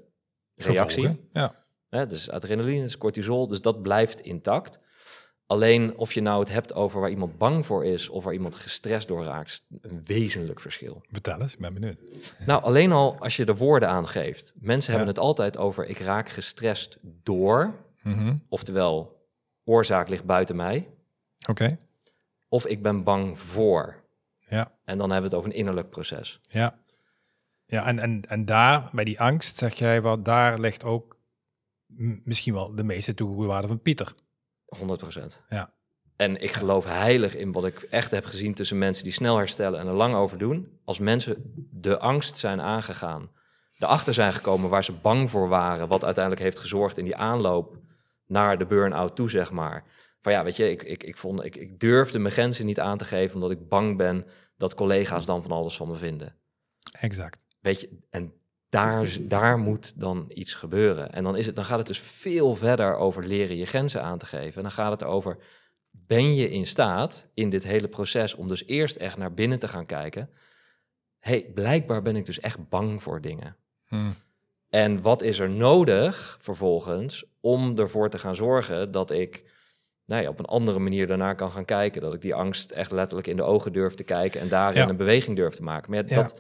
reactie. Gevolgen, ja. dus adrenaline, dus cortisol, dus dat blijft intact. Alleen of je nou het hebt over waar iemand bang voor is of waar iemand gestrest door raakt, een wezenlijk verschil. Vertel eens, ik ben benieuwd. Nou, alleen al als je de woorden aangeeft. Mensen hebben het altijd over ik raak gestrest door, mhm. oftewel oorzaak ligt buiten mij. Oké. Of ik ben bang voor. Ja. En dan hebben we het over een innerlijk proces. Ja. Ja, en, en, en daar, bij die angst, zeg jij wat, daar ligt ook misschien wel de meeste toegevoegde waarde van Pieter. 100 procent. Ja. En ik geloof heilig in wat ik echt heb gezien tussen mensen die snel herstellen en er lang over doen. Als mensen de angst zijn aangegaan, erachter zijn gekomen waar ze bang voor waren, wat uiteindelijk heeft gezorgd in die aanloop naar de burn-out toe, zeg maar. Van ja, weet je, ik, ik, ik, vond, ik, ik durfde mijn grenzen niet aan te geven omdat ik bang ben dat collega's dan van alles van me vinden. Exact. Weet je, en daar, daar moet dan iets gebeuren. En dan, is het, dan gaat het dus veel verder over leren je grenzen aan te geven. En dan gaat het over, ben je in staat in dit hele proces om dus eerst echt naar binnen te gaan kijken. hey, blijkbaar ben ik dus echt bang voor dingen. Hmm. En wat is er nodig vervolgens om ervoor te gaan zorgen dat ik nou ja, op een andere manier daarna kan gaan kijken. Dat ik die angst echt letterlijk in de ogen durf te kijken en daarin een beweging durf te maken. Maar dat,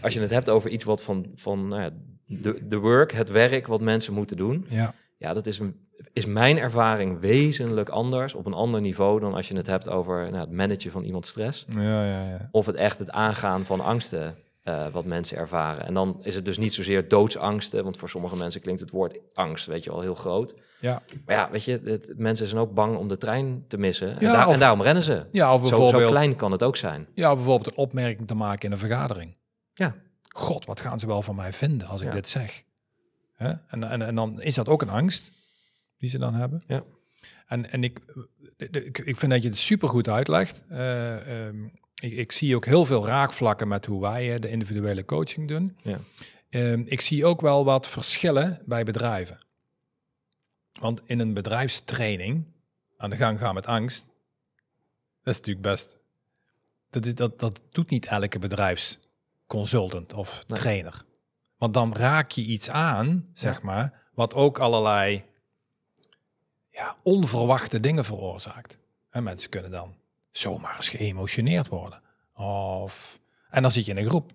als je het hebt over iets wat van, van nou ja, de, de work, het werk wat mensen moeten doen. Ja, ja dat is, een, is mijn ervaring wezenlijk anders, op een ander niveau dan als je het hebt over nou, het managen van iemands stress. Ja, ja, ja. Of het echt het aangaan van angsten. uh, wat mensen ervaren. En dan is het dus niet zozeer doodsangsten, want voor sommige mensen klinkt het woord angst, weet je wel, heel groot. Ja. Maar ja, weet je, het, mensen zijn ook bang om de trein te missen. Ja, en, en, daarom rennen ze. Ja, of bijvoorbeeld, zo, zo, klein kan het ook zijn. Ja, bijvoorbeeld een opmerking te maken in een vergadering. Ja. God, wat gaan ze wel van mij vinden als ik dit zeg? Hè? En, en, en dan is dat ook een angst die ze dan hebben. Ja. En, en ik, ik, vind dat je het super goed uitlegt. Uh, um, ik, ik, zie ook heel veel raakvlakken met hoe wij de individuele coaching doen. Ja. Um, ik zie ook wel wat verschillen bij bedrijven. Want in een bedrijfstraining aan de gang gaan met angst, dat is natuurlijk best. Dat, is, dat, dat doet niet elke bedrijfsconsultant of trainer. Want dan raak je iets aan, zeg maar, wat ook allerlei ja, onverwachte dingen veroorzaakt. En mensen kunnen dan zomaar eens geëmotioneerd worden. Of, en dan zit je in een groep.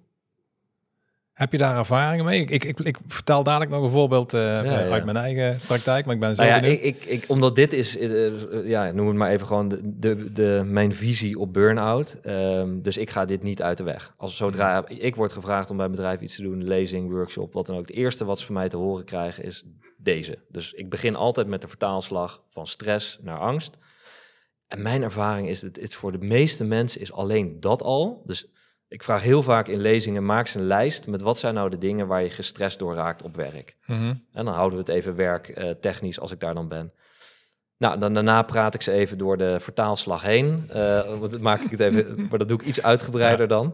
Heb je daar ervaringen mee? Ik, ik, ik, vertel dadelijk nog een voorbeeld uh, uit mijn eigen praktijk, maar ik ben zo nou ja, ik, ik, ik, Omdat dit is, uh, ja, noem het maar even gewoon de, de, de mijn visie op burn-out. Um, dus ik ga dit niet uit de weg. Als zodra ik word gevraagd om bij een bedrijf iets te doen, lezing, workshop, wat dan ook. Het eerste wat ze van mij te horen krijgen is deze. Dus ik begin altijd met de vertaalslag van stress naar angst. En mijn ervaring is dat het voor de meeste mensen is alleen dat al. Dus ik vraag heel vaak in lezingen, maak eens een lijst met wat zijn nou de dingen waar je gestrest door raakt op werk. Mhm. En dan houden we het even werktechnisch uh, technisch als ik daar dan ben. Nou, dan daarna praat ik ze even door de vertaalslag heen. Uh, maak ik het even, maar dat doe ik iets uitgebreider dan.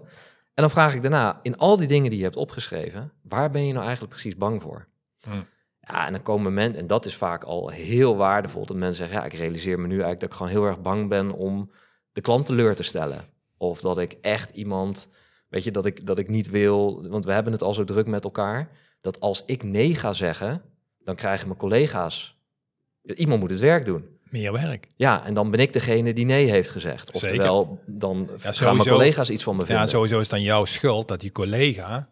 En dan vraag ik daarna, in al die dingen die je hebt opgeschreven, waar ben je nou eigenlijk precies bang voor? Mhm. Ja, en dan komen mensen, en dat is vaak al heel waardevol, dat mensen zeggen, ja, ik realiseer me nu eigenlijk dat ik gewoon heel erg bang ben om de klant teleur te stellen. Of dat ik echt iemand, weet je, dat ik, dat ik niet wil, want we hebben het al zo druk met elkaar, dat als ik nee ga zeggen, dan krijgen mijn collega's, iemand moet het werk doen. Meer werk. Ja, en dan ben ik degene die nee heeft gezegd. Oftewel, dan ja, gaan mijn collega's iets van me vinden. Ja, sowieso is het dan jouw schuld dat die collega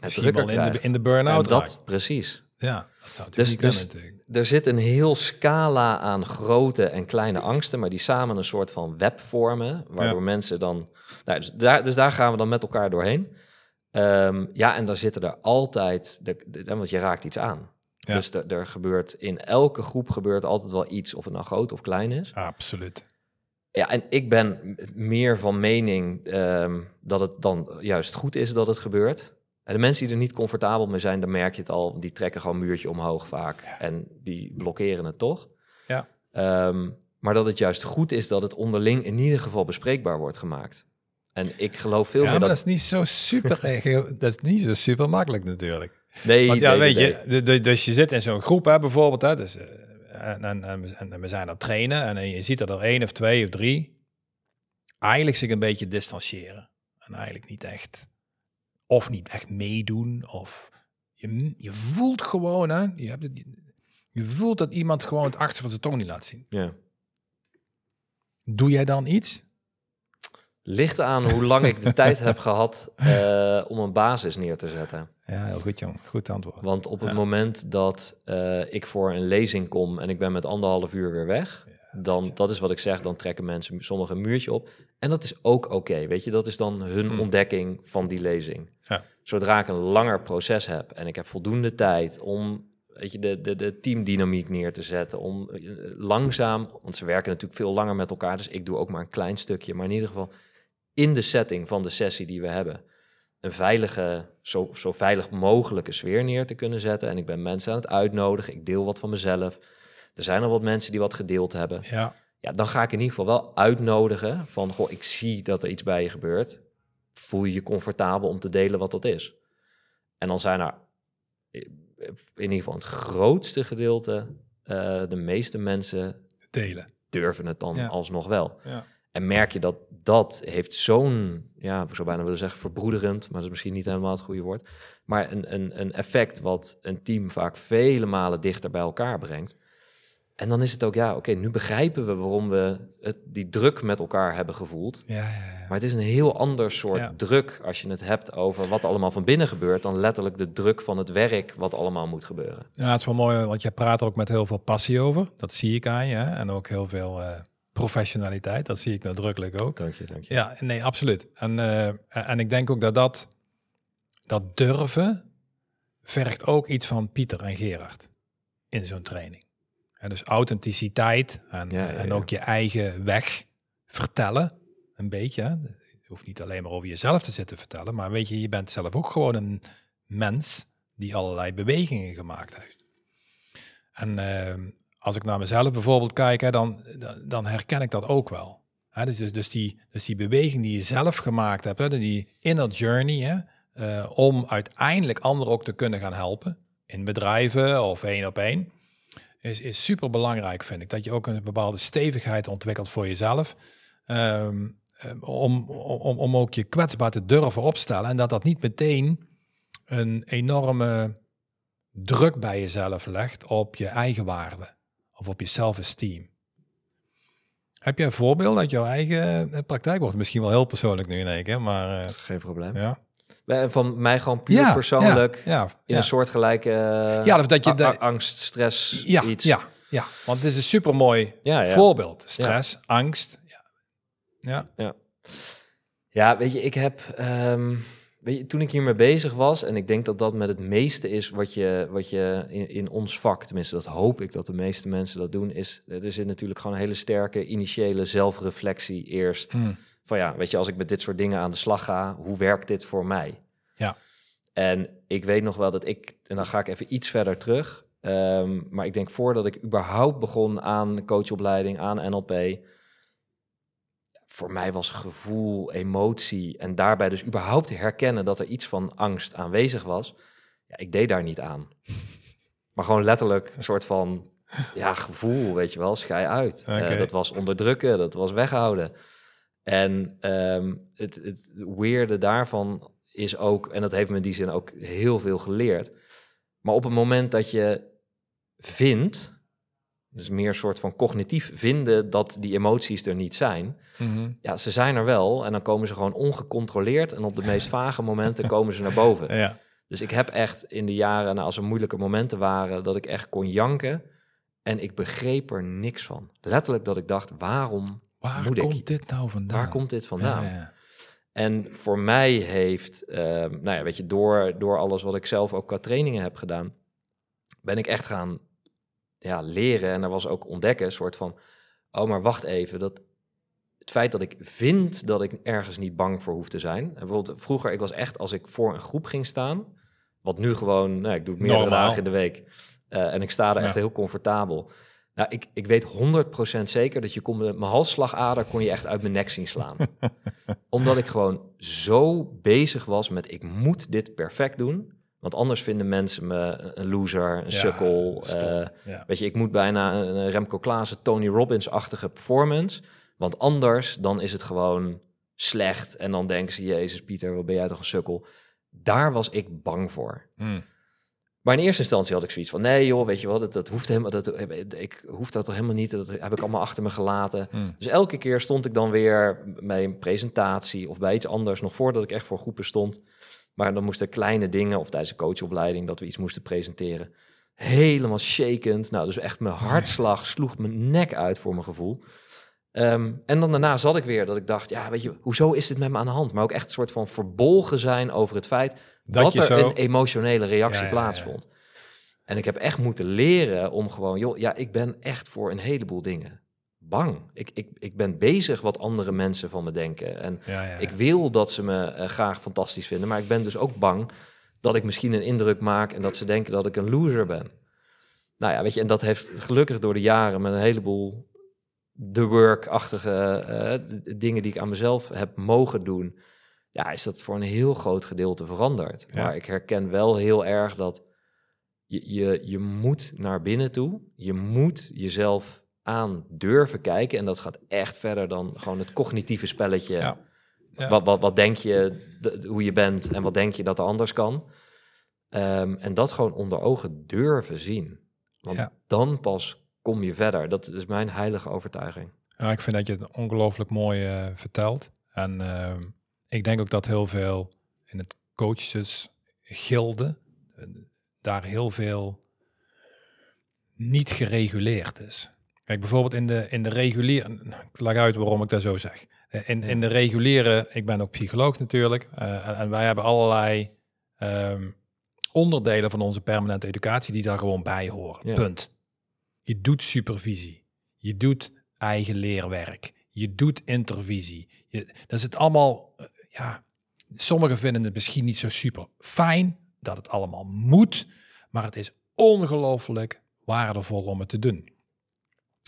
het drukker in de, in de burn-out dat, precies. Ja, dat zou dus, niet dus, Er zit een heel scala aan grote en kleine angsten, maar die samen een soort van web vormen, waardoor mensen dan... Nou, dus, daar, dus daar gaan we dan met elkaar doorheen. Um, ja, en dan zitten er altijd, de, de, want je raakt iets aan. Ja. Dus er, er gebeurt in elke groep gebeurt altijd wel iets, of het nou groot of klein is. Absoluut. Ja, en ik ben meer van mening um, dat het dan juist goed is dat het gebeurt. En de mensen die er niet comfortabel mee zijn, dan merk je het al. Die trekken gewoon een muurtje omhoog vaak. En die blokkeren het toch. Ja. Um, maar dat het juist goed is dat het onderling in ieder geval bespreekbaar wordt gemaakt. En ik geloof veel ja, meer maar dat... dat is niet zo super, dat is niet zo super makkelijk natuurlijk. Nee, Want ja, nee, weet nee. je, dus je zit in zo'n groep hè, bijvoorbeeld, hè, dus, en, en, en, we zijn aan het trainen en je ziet dat er één of twee of drie eigenlijk zich een beetje distancieren. En eigenlijk niet echt of niet echt meedoen. Of je, je voelt gewoon, hè, je, hebt het, je voelt dat iemand gewoon het achter van zijn tong niet laat zien. Ja. Doe jij dan iets? Ligt aan hoe lang ik de tijd heb gehad uh, om een basis neer te zetten. Ja, heel goed, jong. Goed antwoord. Want op het moment dat uh, ik voor een lezing kom en ik ben met anderhalf uur weer weg, dan, dat is wat ik zeg, dan trekken mensen sommigen een muurtje op. En dat is ook oké, weet je. Dat is dan hun Hmm. ontdekking van die lezing. Ja. Zodra ik een langer proces heb en ik heb voldoende tijd om weet je, de, de, de teamdynamiek neer te zetten, om eh, langzaam, want ze werken natuurlijk veel langer met elkaar, dus ik doe ook maar een klein stukje, maar in ieder geval in de setting van de sessie die we hebben, een veilige, zo, zo veilig mogelijke sfeer neer te kunnen zetten. En ik ben mensen aan het uitnodigen, ik deel wat van mezelf. Er zijn al wat mensen die wat gedeeld hebben. Ja. Ja, dan ga ik in ieder geval wel uitnodigen van, goh, ik zie dat er iets bij je gebeurt. Voel je je comfortabel om te delen wat dat is? En dan zijn er in ieder geval het grootste gedeelte, uh, de meeste mensen delen. durven het dan Ja. alsnog wel. Ja. En merk je dat dat heeft zo'n, ja, ik zou bijna willen zeggen verbroederend, maar dat is misschien niet helemaal het goede woord. Maar een, een, een effect wat een team vaak vele malen dichter bij elkaar brengt. En dan is het ook, ja, oké, nu begrijpen we waarom we het, die druk met elkaar hebben gevoeld. Ja, ja, ja. Maar het is een heel ander soort druk als je het hebt over wat allemaal van binnen gebeurt, dan letterlijk de druk van het werk wat allemaal moet gebeuren. Ja, het is wel mooi, want je praat er ook met heel veel passie over. Dat zie ik aan je. Hè? En ook heel veel eh, professionaliteit. Dat zie ik nadrukkelijk ook. Dank je, dank je. Ja, nee, absoluut. En, eh, en ik denk ook dat dat dat durven vergt ook iets van Pieter en Gerard in zo'n training. En dus authenticiteit en, en ook je eigen weg vertellen, een beetje. Je hoeft niet alleen maar over jezelf te zitten vertellen, maar weet je, je bent zelf ook gewoon een mens die allerlei bewegingen gemaakt heeft. En ehm, als ik naar mezelf bijvoorbeeld kijk, hè, dan, dan herken ik dat ook wel. Hè, dus, dus, die, dus die beweging die je zelf gemaakt hebt, hè, die inner journey, hè, uh, om uiteindelijk anderen ook te kunnen gaan helpen, in bedrijven of één op één, is, is super belangrijk, vind ik. Dat je ook een bepaalde stevigheid ontwikkelt voor jezelf. Ehm, ehm, om, om, om ook je kwetsbaar te durven opstellen. En dat dat niet meteen een enorme druk bij jezelf legt op je eigen waarde of op je self-esteem. Heb je een voorbeeld uit jouw eigen eh, praktijk? Wordt misschien wel heel persoonlijk nu in één keer, maar... Uh, is geen probleem. Ja. Van mij gewoon puur persoonlijk ja, ja, in een soortgelijke ja, dat je de, angst, stress, ja, iets. Ja, ja, want het is een supermooi voorbeeld. Stress, angst. Ja. Ja. ja. weet je, ik heb... Um, weet je, toen ik hiermee bezig was, en ik denk dat dat met het meeste is wat je, wat je in, in ons vak, tenminste dat hoop ik dat de meeste mensen dat doen, is er zit natuurlijk gewoon een hele sterke initiële zelfreflectie eerst. Hmm. Van ja, weet je, als ik met dit soort dingen aan de slag ga, hoe werkt dit voor mij? Ja. En ik weet nog wel dat ik, en dan ga ik even iets verder terug, um, maar ik denk voordat ik überhaupt begon aan coachopleiding, aan NLP, voor mij was gevoel, emotie en daarbij dus überhaupt herkennen dat er iets van angst aanwezig was. Ja, ik deed daar niet aan. Maar gewoon letterlijk een soort van ja, gevoel, weet je wel, schij uit. Uh, dat was onderdrukken, dat was weghouden. En um, het, het weerde daarvan is ook, en dat heeft me in die zin ook heel veel geleerd. Maar op het moment dat je vindt dus meer een soort van cognitief vinden dat die emoties er niet zijn. Mhm. Ja, ze zijn er wel en dan komen ze gewoon ongecontroleerd en op de meest vage momenten komen ze naar boven. Ja. Dus ik heb echt in de jaren, nou, als er moeilijke momenten waren, dat ik echt kon janken en ik begreep er niks van. Letterlijk dat ik dacht, waarom Waar moet komt dit nou vandaan? Waar komt dit vandaan? Ja, en voor mij heeft, uh, nou ja, weet je, door, door alles wat ik zelf ook qua trainingen heb gedaan, ben ik echt gaan ja, leren en er was ook ontdekken, een soort van, oh maar wacht even, dat het feit dat ik vind dat ik ergens niet bang voor hoef te zijn. En bijvoorbeeld vroeger, ik was echt, als ik voor een groep ging staan, wat nu gewoon, nou, ik doe het meerdere dagen in de week, uh, en ik sta er echt heel comfortabel. Nou, ik, ik weet 100% zeker dat je kon mijn halsslagader kon je echt uit mijn nek zien slaan. Omdat ik gewoon zo bezig was met ik moet dit perfect doen. Want anders vinden mensen me een loser, een sukkel. Uh, Weet je, ik moet bijna een Remco Klaassen, Tony Robbins-achtige performance. Want anders dan is het gewoon slecht. En dan denken ze, Jezus Pieter, wat ben jij toch een sukkel. Daar was ik bang voor. Hmm. Maar in eerste instantie had ik zoiets van, nee joh, weet je wel, dat, dat hoeft helemaal, dat, ik hoef dat toch helemaal niet, dat heb ik allemaal achter me gelaten. Hmm. Dus elke keer stond ik dan weer bij een presentatie of bij iets anders, nog voordat ik echt voor groepen stond, maar dan moesten kleine dingen, of tijdens de coachopleiding, dat we iets moesten presenteren. Helemaal shakend. Nou, dus echt mijn hartslag sloeg mijn nek uit voor mijn gevoel. Ehm, en dan daarna zat ik weer dat ik dacht, ja, weet je, hoezo is dit met me aan de hand? Maar ook echt een soort van verbolgen zijn over het feit dat, er een emotionele reactie plaatsvond. En ik heb echt moeten leren om gewoon, joh, ja, ik ben echt voor een heleboel dingen bang. Ik, ik, ik ben bezig wat andere mensen van me denken. En ik wil dat ze me uh, graag fantastisch vinden, maar ik ben dus ook bang dat ik misschien een indruk maak en dat ze denken dat ik een loser ben. Nou ja, weet je, en dat heeft gelukkig door de jaren met een heleboel the work-achtige uh, dingen die ik aan mezelf heb mogen doen, ja, is dat voor een heel groot gedeelte veranderd. Maar ik herken wel heel erg dat je, je, je moet naar binnen toe, je moet jezelf aan durven kijken. En dat gaat echt verder dan gewoon het cognitieve spelletje. Ja. Wat, wat, wat denk je hoe je bent en wat denk je dat er anders kan? Ehm, en dat gewoon onder ogen durven zien. Want dan pas kom je verder. Dat is mijn heilige overtuiging. Ja, ik vind dat je het ongelooflijk mooi uh, vertelt. En uh, ik denk ook dat heel veel in het coaches gilde, daar heel veel niet gereguleerd is. Kijk, bijvoorbeeld in de, in de reguliere, ik leg uit waarom ik dat zo zeg. In, in de reguliere, ik ben ook psycholoog natuurlijk, uh, en wij hebben allerlei ehm, onderdelen van onze permanente educatie die daar gewoon bij horen. Punt. Je doet supervisie. Je doet eigen leerwerk. Je doet intervisie. Je, dat is het allemaal, eh, ja, sommigen vinden het misschien niet zo super fijn dat het allemaal moet, maar het is ongelooflijk waardevol om het te doen.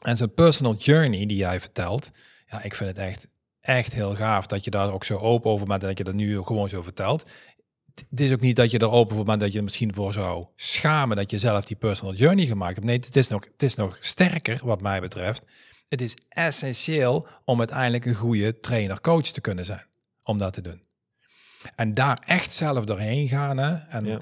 En zo'n personal journey die jij vertelt, ja, ik vind het echt, echt heel gaaf dat je daar ook zo open over bent en dat je dat nu gewoon zo vertelt. Het is ook niet dat je er open voor bent dat je er misschien voor zou schamen dat je zelf die personal journey gemaakt hebt. Nee, het is nog, het is nog sterker wat mij betreft. Het is essentieel om uiteindelijk een goede trainer-coach te kunnen zijn. Om dat te doen. En daar echt zelf doorheen gaan. Hè? En ja.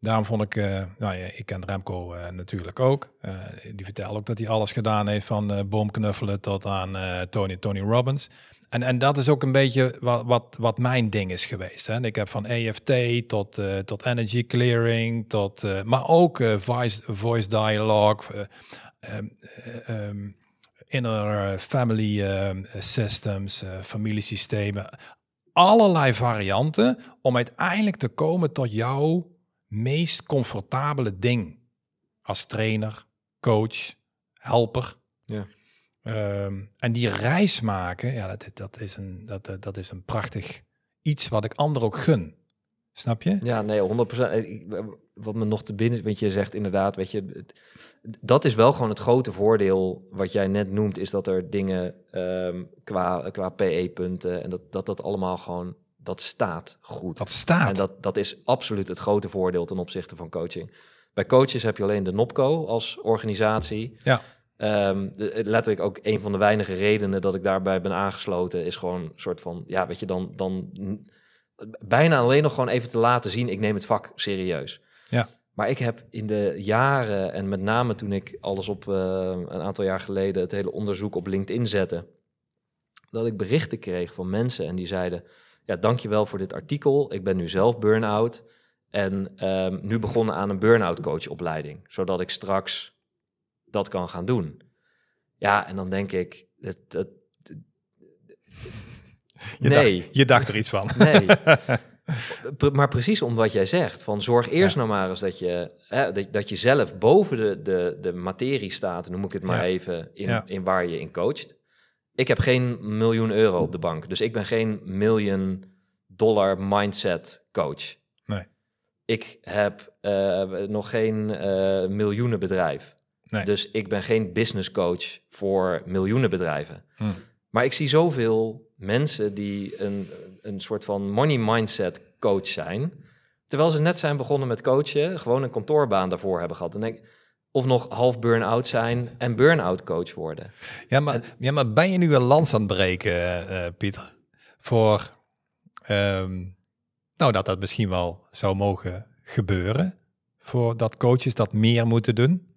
daarom vond ik, uh, nou ja, ik ken Remco uh, natuurlijk ook. Uh, die vertelde ook dat hij alles gedaan heeft van boomknuffelen tot aan Tony, Tony Robbins. En, en dat is ook een beetje wat, wat, wat mijn ding is geweest. Hè. Ik heb van EFT tot, tot energy clearing, tot, maar ook voice, voice dialogue, um, inner family systems, familiesystemen allerlei varianten om uiteindelijk te komen tot jouw meest comfortabele ding als trainer, coach, helper. Ja. Um, en die reis maken, ja, dat, dat, is een, dat, dat is een prachtig iets wat ik anderen ook gun. Snap je? Ja, nee, 100% wat me nog te binnen, want je zegt inderdaad, weet je, dat is wel gewoon het grote voordeel wat jij net noemt, is dat er dingen um, qua, qua PE-punten en dat, dat dat allemaal gewoon, dat staat goed. Dat staat. En dat, dat is absoluut het grote voordeel ten opzichte van coaching. Bij coaches heb je alleen de NOPCO als organisatie. Ja. Um, letterlijk ook een van de weinige redenen dat ik daarbij ben aangesloten, is gewoon een soort van, ja, weet je, dan, dan bijna alleen nog gewoon even te laten zien, ik neem het vak serieus. Ja. Maar ik heb in de jaren, en met name toen ik alles op uh, een aantal jaar geleden het hele onderzoek op LinkedIn zette, dat ik berichten kreeg van mensen en die zeiden: Ja, dankjewel voor dit artikel. Ik ben nu zelf burn-out en um, nu begonnen aan een burn-out coachopleiding, zodat ik straks dat kan gaan doen. Ja, en dan denk ik, het, het, je nee. Dacht, je dacht er iets van. Nee. maar precies om wat jij zegt, van zorg eerst nou maar eens dat je, hè, dat, dat je zelf boven de, de, de materie staat, noem ik het maar even, in, in waar je in coacht. Ik heb geen miljoen euro op de bank, dus ik ben geen miljoen dollar mindset coach. Nee. Ik heb uh, nog geen uh, miljoenen bedrijf. Nee. Dus ik ben geen business coach voor miljoenen bedrijven. Hm. Maar ik zie zoveel mensen die een, een soort van money mindset coach zijn. Terwijl ze net zijn begonnen met coachen, gewoon een kantoorbaan daarvoor hebben gehad. En denk, of nog half burn-out zijn en burn-out coach worden. Ja, maar, ja, maar ben je nu een lans aan het breken, uh, Pieter? Voor ehm, nou, dat dat misschien wel zou mogen gebeuren. Voor dat coaches dat meer moeten doen?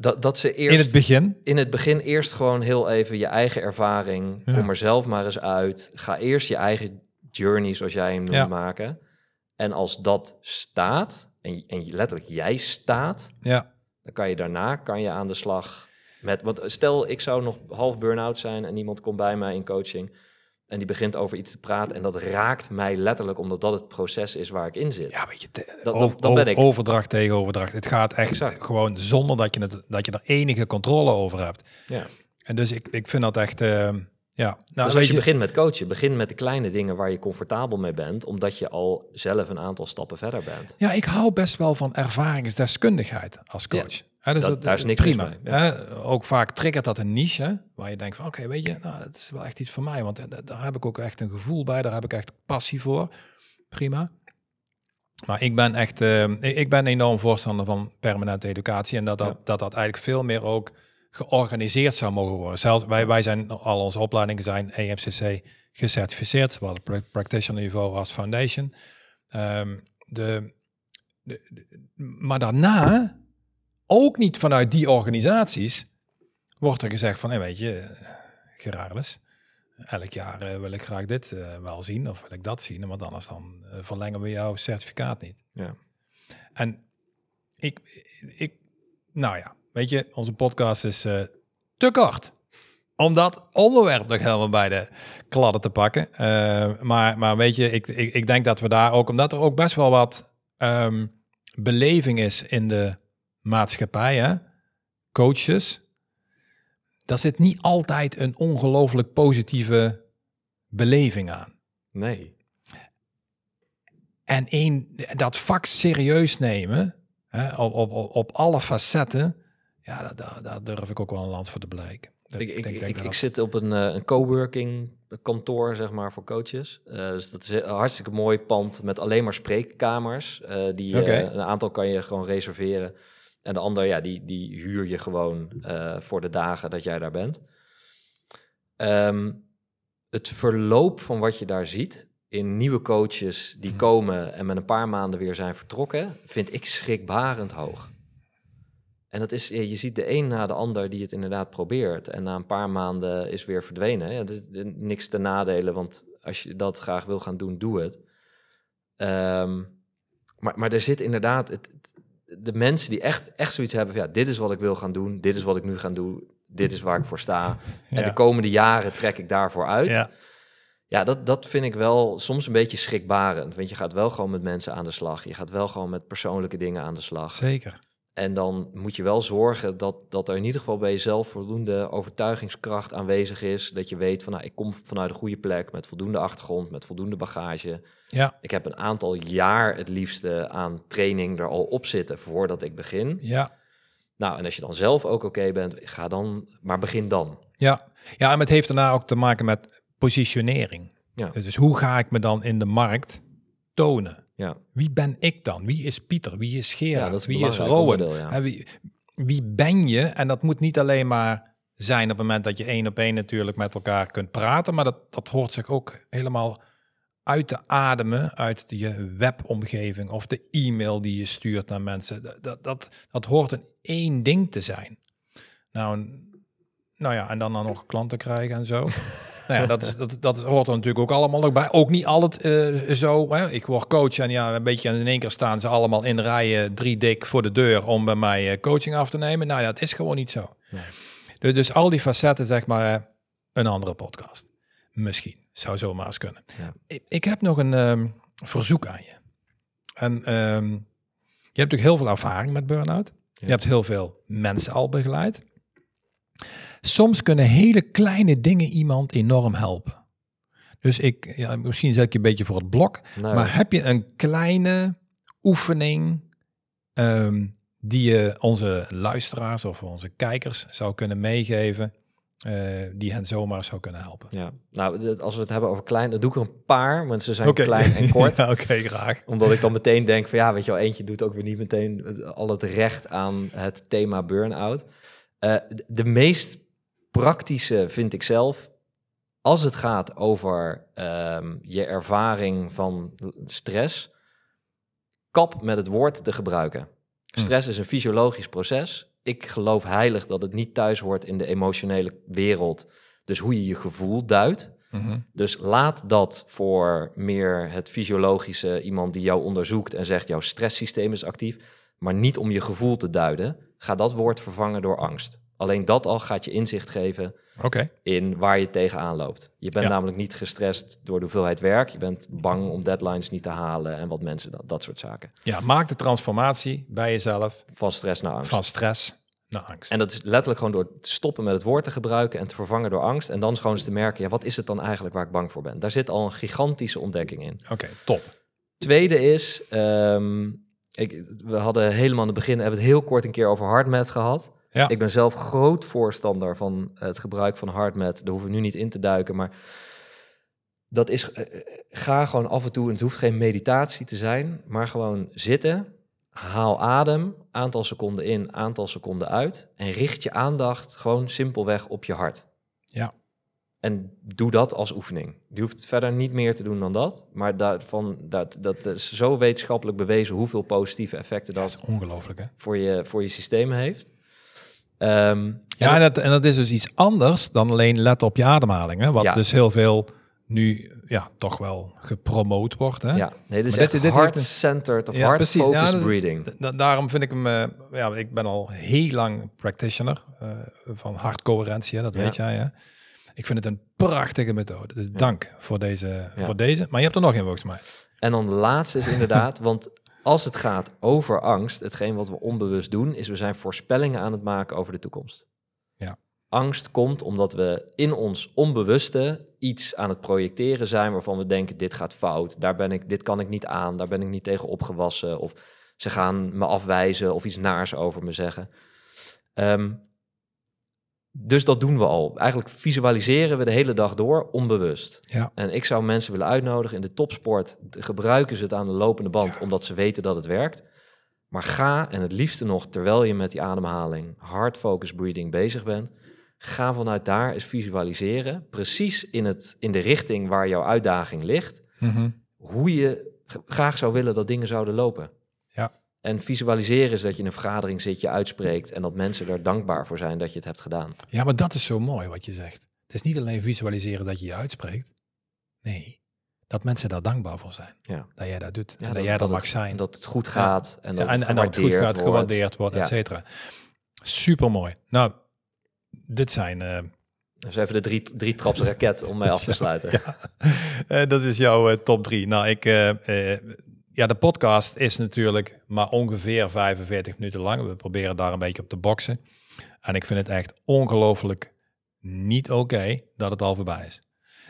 Dat, dat ze eerst... In het begin? In het begin eerst gewoon heel even je eigen ervaring. Kom er zelf maar eens uit. Ga eerst je eigen journey, zoals jij hem noemt, maken. En als dat staat, en, en letterlijk jij staat... Ja. dan kan je daarna kan je aan de slag met... Want stel, ik zou nog half burn-out zijn en iemand komt bij mij in coaching... En die begint over iets te praten. En dat raakt mij letterlijk, omdat dat het proces is waar ik in zit. Ja, weet je, dan, ben ik... overdracht tegen overdracht. Het gaat echt exact. gewoon zonder dat je, het, dat je er enige controle over hebt. Ja. En dus ik, ik vind dat echt... Uh, ja. Nou, dus als je, je, begint met coachen, begin met de kleine dingen waar je comfortabel mee bent, omdat je al zelf een aantal stappen verder bent. Ja, ik hou best wel van ervaringsdeskundigheid als coach. Ja, dus dat, daar is niks prima. Mee, ook vaak triggert dat een niche waar je denkt van oké, weet je, nou, dat is wel echt iets voor mij, want eh, daar heb ik ook echt een gevoel bij, daar heb ik echt passie voor. Prima. Maar ik ben echt, uh, ik ben enorm voorstander van permanente educatie en dat dat, dat dat eigenlijk veel meer ook georganiseerd zou mogen worden. Zelfs wij, wij zijn, al onze opleidingen zijn EMCC gecertificeerd, zowel practitioner niveau als foundation. Um, de, de, maar daarna, ook niet vanuit die organisaties, wordt er gezegd van, hey, weet je, Gerardus, elk jaar uh, wil ik graag dit uh, wel zien of wil ik dat zien, want anders dan uh, verlengen we jouw certificaat niet. Ja. En ik, ik, nou ja, Weet je, onze podcast is uh, te kort. om dat onderwerp nog helemaal bij de kladden te pakken. Uh, maar, maar weet je, ik, ik, ik denk dat we daar ook, omdat er ook best wel wat um, beleving is in de maatschappij, hè? coaches, daar zit niet altijd een ongelooflijk positieve beleving aan. Nee. En één, dat vak serieus nemen, hè, op, op, op alle facetten, ja, daar, daar durf ik ook wel een land voor te blijken. Ik, ik, ik, ik, zit op een, uh, een coworking kantoor, zeg maar, voor coaches. Uh, dus dat is een hartstikke mooi pand met alleen maar spreekkamers. Uh, die, een aantal kan je gewoon reserveren. En de andere, ja, die, die huur je gewoon voor de dagen dat jij daar bent. Um, het verloop van wat je daar ziet in nieuwe coaches die mhm. komen en met een paar maanden weer zijn vertrokken, vind ik schrikbarend hoog. En dat is, je ziet de een na de ander die het inderdaad probeert. En na een paar maanden is weer verdwenen. Ja, is niks te nadelen, want als je dat graag wil gaan doen, doe het. Ehm, maar, maar er zit inderdaad, het, de mensen die echt, echt zoiets hebben van, ja, dit is wat ik wil gaan doen, dit is wat ik nu ga doen, dit is waar ik voor sta. En de komende jaren trek ik daarvoor uit. Ja. Ja, dat, dat vind ik wel soms een beetje schrikbarend. Want je gaat wel gewoon met mensen aan de slag. Je gaat wel gewoon met persoonlijke dingen aan de slag. Zeker. En dan moet je wel zorgen dat, dat er in ieder geval bij jezelf voldoende overtuigingskracht aanwezig is. Dat je weet van nou, ik kom vanuit een goede plek met voldoende achtergrond, met voldoende bagage. Ja. Ik heb een aantal jaar het liefste aan training er al op zitten voordat ik begin. Ja. Nou, en als je dan zelf ook oké bent, ga dan, maar begin dan. Ja. ja, en het heeft daarna ook te maken met positionering. Ja. Dus, dus hoe ga ik me dan in de markt tonen? Ja. Wie ben ik dan? Wie is Pieter? Wie is Gerard? Ja, wie is Rowan? Ja. Wie, wie ben je? En dat moet niet alleen maar zijn op het moment dat je één op één natuurlijk met elkaar kunt praten, maar dat, dat hoort zich ook helemaal uit te ademen uit je webomgeving of de e-mail die je stuurt naar mensen. Dat, dat, dat, dat hoort een één ding te zijn. Nou, nou ja, en dan dan nog klanten krijgen en zo. nou ja, dat, is, dat, dat hoort er natuurlijk ook allemaal nog bij. Ook niet altijd uh, zo. Hè. Ik word coach en ja, een beetje in één keer staan ze allemaal in rijen drie dik voor de deur om bij mij uh, coaching af te nemen. Nou ja, dat is gewoon niet zo. Nee. Dus, dus, al die facetten, zeg maar, uh, een andere podcast. Misschien. Zou zomaar eens kunnen. Ja. Ik, ik, heb nog een um, verzoek aan je. En um, je hebt natuurlijk heel veel ervaring met burn-out. Ja. Je hebt heel veel mensen al begeleid. Soms kunnen hele kleine dingen iemand enorm helpen. Dus ik, ja, misschien zet ik je een beetje voor het blok. Maar heb je een kleine oefening um, die je onze luisteraars of onze kijkers zou kunnen meegeven? Uh, die hen zomaar zou kunnen helpen. Ja, nou, als we het hebben over klein, dan doe ik er een paar, want ze zijn klein en kort. Oké, graag. Omdat ik dan meteen denk van ja, weet je wel, eentje doet ook weer niet meteen al het recht aan het thema burn-out. Uh, de meest praktische vind ik zelf, als het gaat over ehm, je ervaring van stress, kap met het woord te gebruiken. Hm. Stress is een fysiologisch proces. Ik geloof heilig dat het niet thuis hoort in de emotionele wereld. Dus hoe je je gevoel duidt. Mhm. Dus laat dat voor meer het fysiologische, iemand die jou onderzoekt en zegt jouw stresssysteem is actief, maar niet om je gevoel te duiden. Ga dat woord vervangen door angst. Alleen dat al gaat je inzicht geven in waar je tegenaan loopt. Je bent namelijk niet gestrest door de hoeveelheid werk. Je bent bang om deadlines niet te halen en wat mensen, dat, dat soort zaken. Ja, maak de transformatie bij jezelf. Van stress naar angst. Van stress naar angst. En dat is letterlijk gewoon door te stoppen met het woord te gebruiken en te vervangen door angst. En dan gewoon eens te merken, ja, wat is het dan eigenlijk waar ik bang voor ben? Daar zit al een gigantische ontdekking in. Oké, top. Tweede is, um, ik, we hadden helemaal aan het begin, hebben het heel kort een keer over hardmet gehad. Ja. Ik ben zelf groot voorstander van het gebruik van hardmet. Daar hoeven we nu niet in te duiken, maar dat is, uh, ga gewoon af en toe, en het hoeft geen meditatie te zijn, maar gewoon zitten, haal adem, aantal seconden in, aantal seconden uit en richt je aandacht gewoon simpelweg op je hart. Ja. En doe dat als oefening. Je hoeft verder niet meer te doen dan dat. Maar daarvan, dat, dat is zo wetenschappelijk bewezen hoeveel positieve effecten dat, dat ongelooflijk, hè? Voor, je, voor je systeem heeft. Um, ja, en dat, en dat is dus iets anders dan alleen letten op je ademhaling. Hè? Wat dus heel veel nu ja, toch wel gepromoot wordt. Hè? Ja, nee, dit is echt dit, heart-centered of ja, heart-focused ja, breathing. daarom vind ik hem, uh, ja, ik ben al heel lang practitioner uh, van hartcoherentie, dat weet jij. Hè? Ik vind het een prachtige methode. Dus dank voor deze, voor deze. Maar je hebt er nog een volgens mij. En dan de laatste is inderdaad, want als het gaat over angst, hetgeen wat we onbewust doen, is we zijn voorspellingen aan het maken over de toekomst. Ja. Angst komt omdat we in ons onbewuste iets aan het projecteren zijn waarvan we denken dit gaat fout, daar ben ik, dit kan ik niet aan, daar ben ik niet tegen opgewassen of ze gaan me afwijzen of iets naars over me zeggen. Ehm, dus dat doen we al. Eigenlijk visualiseren we de hele dag door onbewust. Ja. En ik zou mensen willen uitnodigen in de topsport. Gebruiken ze het aan de lopende band omdat ze weten dat het werkt. Maar ga, en het liefste nog terwijl je met die ademhaling, hard focus breathing bezig bent, ga vanuit daar eens visualiseren, precies in, het, in de richting waar jouw uitdaging ligt, mhm. hoe je graag zou willen dat dingen zouden lopen. En visualiseren is dat je in een vergadering zit, je uitspreekt en dat mensen er dankbaar voor zijn dat je het hebt gedaan. Ja, maar dat is zo mooi wat je zegt. Het is niet alleen visualiseren dat je je uitspreekt. Nee, dat mensen daar dankbaar voor zijn. Ja. Dat jij dat doet. en dat, jij dat, mag zijn. Dat het goed gaat. En dat en, het, en dat het goed gaat, gewaardeerd wordt, et cetera. Super mooi. Nou, dit zijn... Uh, dus even de drie, drie traps raket om mij af te sluiten. Uh, dat is jouw uh, top drie. Nou, ik, ja, de podcast is natuurlijk maar ongeveer 45 minuten lang. We proberen daar een beetje op te boksen. En ik vind het echt ongelooflijk niet oké dat het al voorbij is.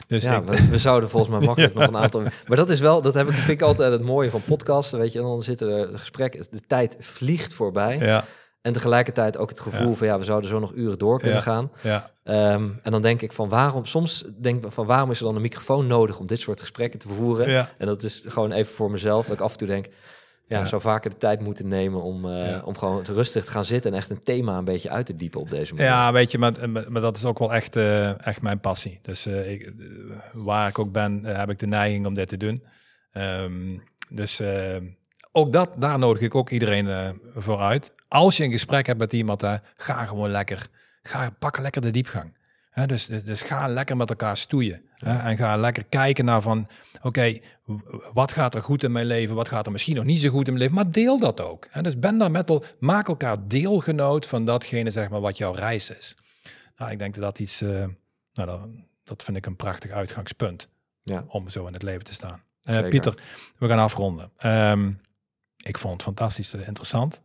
Dus ja, we, zouden volgens mij makkelijk nog een aantal. Maar dat is wel, dat heb ik, vind ik altijd het mooie van podcasten. Weet je, en dan zitten er de gesprekken, de tijd vliegt voorbij. Ja. En tegelijkertijd ook het gevoel van ja, we zouden zo nog uren door kunnen gaan. Ja. Ehm, en dan denk ik van waarom, soms denk ik van waarom is er dan een microfoon nodig om dit soort gesprekken te voeren? En dat is gewoon even voor mezelf, dat ik af en toe denk, ja, zou vaker de tijd moeten nemen om, uh, om gewoon rustig te gaan zitten en echt een thema een beetje uit te diepen op deze manier. Ja, weet je, maar, maar dat is ook wel echt, uh, echt mijn passie. Dus uh, ik, waar ik ook ben, heb ik de neiging om dit te doen. Um, dus ook dat, daar nodig ik ook iedereen voor uit als je een gesprek hebt met iemand, hè, ga gewoon lekker, ga, pak lekker de diepgang. Dus, dus, dus, ga lekker met elkaar stoeien. En ga lekker kijken naar van, oké, wat gaat er goed in mijn leven? Wat gaat er misschien nog niet zo goed in mijn leven? Maar deel dat ook. Dus ben daar met maak elkaar deelgenoot van datgene, zeg maar, wat jouw reis is. Nou, ik denk dat dat iets, uh, nou, dat, dat vind ik een prachtig uitgangspunt ja. om zo in het leven te staan. Uh, Pieter, we gaan afronden. Um, ik vond het fantastisch interessant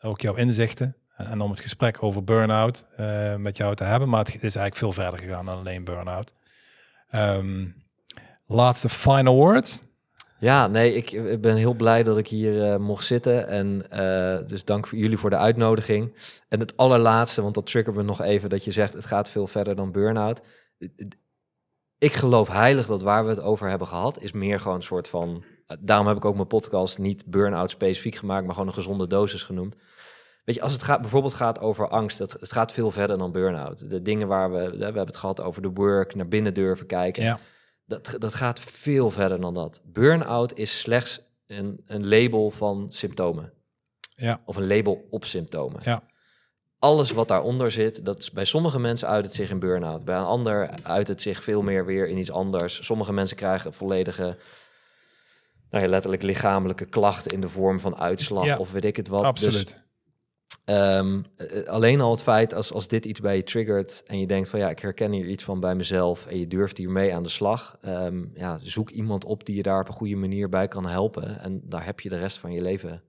ook jouw inzichten en om het gesprek over burn-out uh, met jou te hebben. Maar het is eigenlijk veel verder gegaan dan alleen burn-out. Um, laatste final words? Ja, nee, ik, ben heel blij dat ik hier uh, mocht zitten. En uh, dus dank voor jullie voor de uitnodiging. En het allerlaatste, want dat triggert me nog even, dat je zegt het gaat veel verder dan burn-out. Ik geloof heilig dat waar we het over hebben gehad, is meer gewoon een soort van daarom heb ik ook mijn podcast niet burn-out specifiek gemaakt, maar gewoon een gezonde dosis genoemd. Weet je, als het gaat, bijvoorbeeld gaat over angst, het, het gaat veel verder dan burn-out. De dingen waar we, we hebben het gehad over de work, naar binnen durven kijken. Ja. Dat, dat gaat veel verder dan dat. Burn-out is slechts een, een label van symptomen. Ja. Of een label op symptomen. Ja. Alles wat daaronder zit, dat is, bij sommige mensen uit het zich in burn-out. Bij een ander uit het zich veel meer weer in iets anders. Sommige mensen krijgen volledige nou ja, letterlijk lichamelijke klachten in de vorm van uitslag of weet ik het wat. Dus, Absoluut. Dus, um, alleen al het feit als, als dit iets bij je triggert en je denkt van ja, ik herken hier iets van bij mezelf en je durft hiermee aan de slag. Um, ja, zoek iemand op die je daar op een goede manier bij kan helpen. En daar heb je de rest van je leven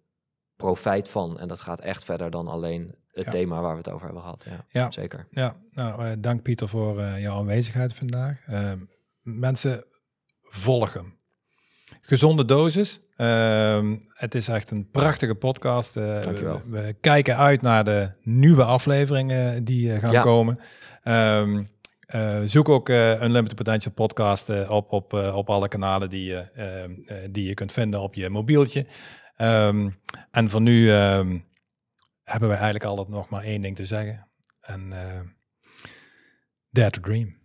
profijt van. En dat gaat echt verder dan alleen het thema waar we het over hebben gehad. Ja, ja. zeker. Ja, nou, uh, dank Pieter voor uh, jouw aanwezigheid vandaag. Uh, mensen, volgen gezonde dosis. Uh, het is echt een prachtige podcast. Uh, we, we, kijken uit naar de nieuwe afleveringen die uh, gaan ja. komen. Um, zoek ook een Limited Potential podcast op, op, op alle kanalen die, je ehm, die je kunt vinden op je mobieltje. Um, en voor nu hebben we eigenlijk altijd nog maar één ding te zeggen. En dare to dream.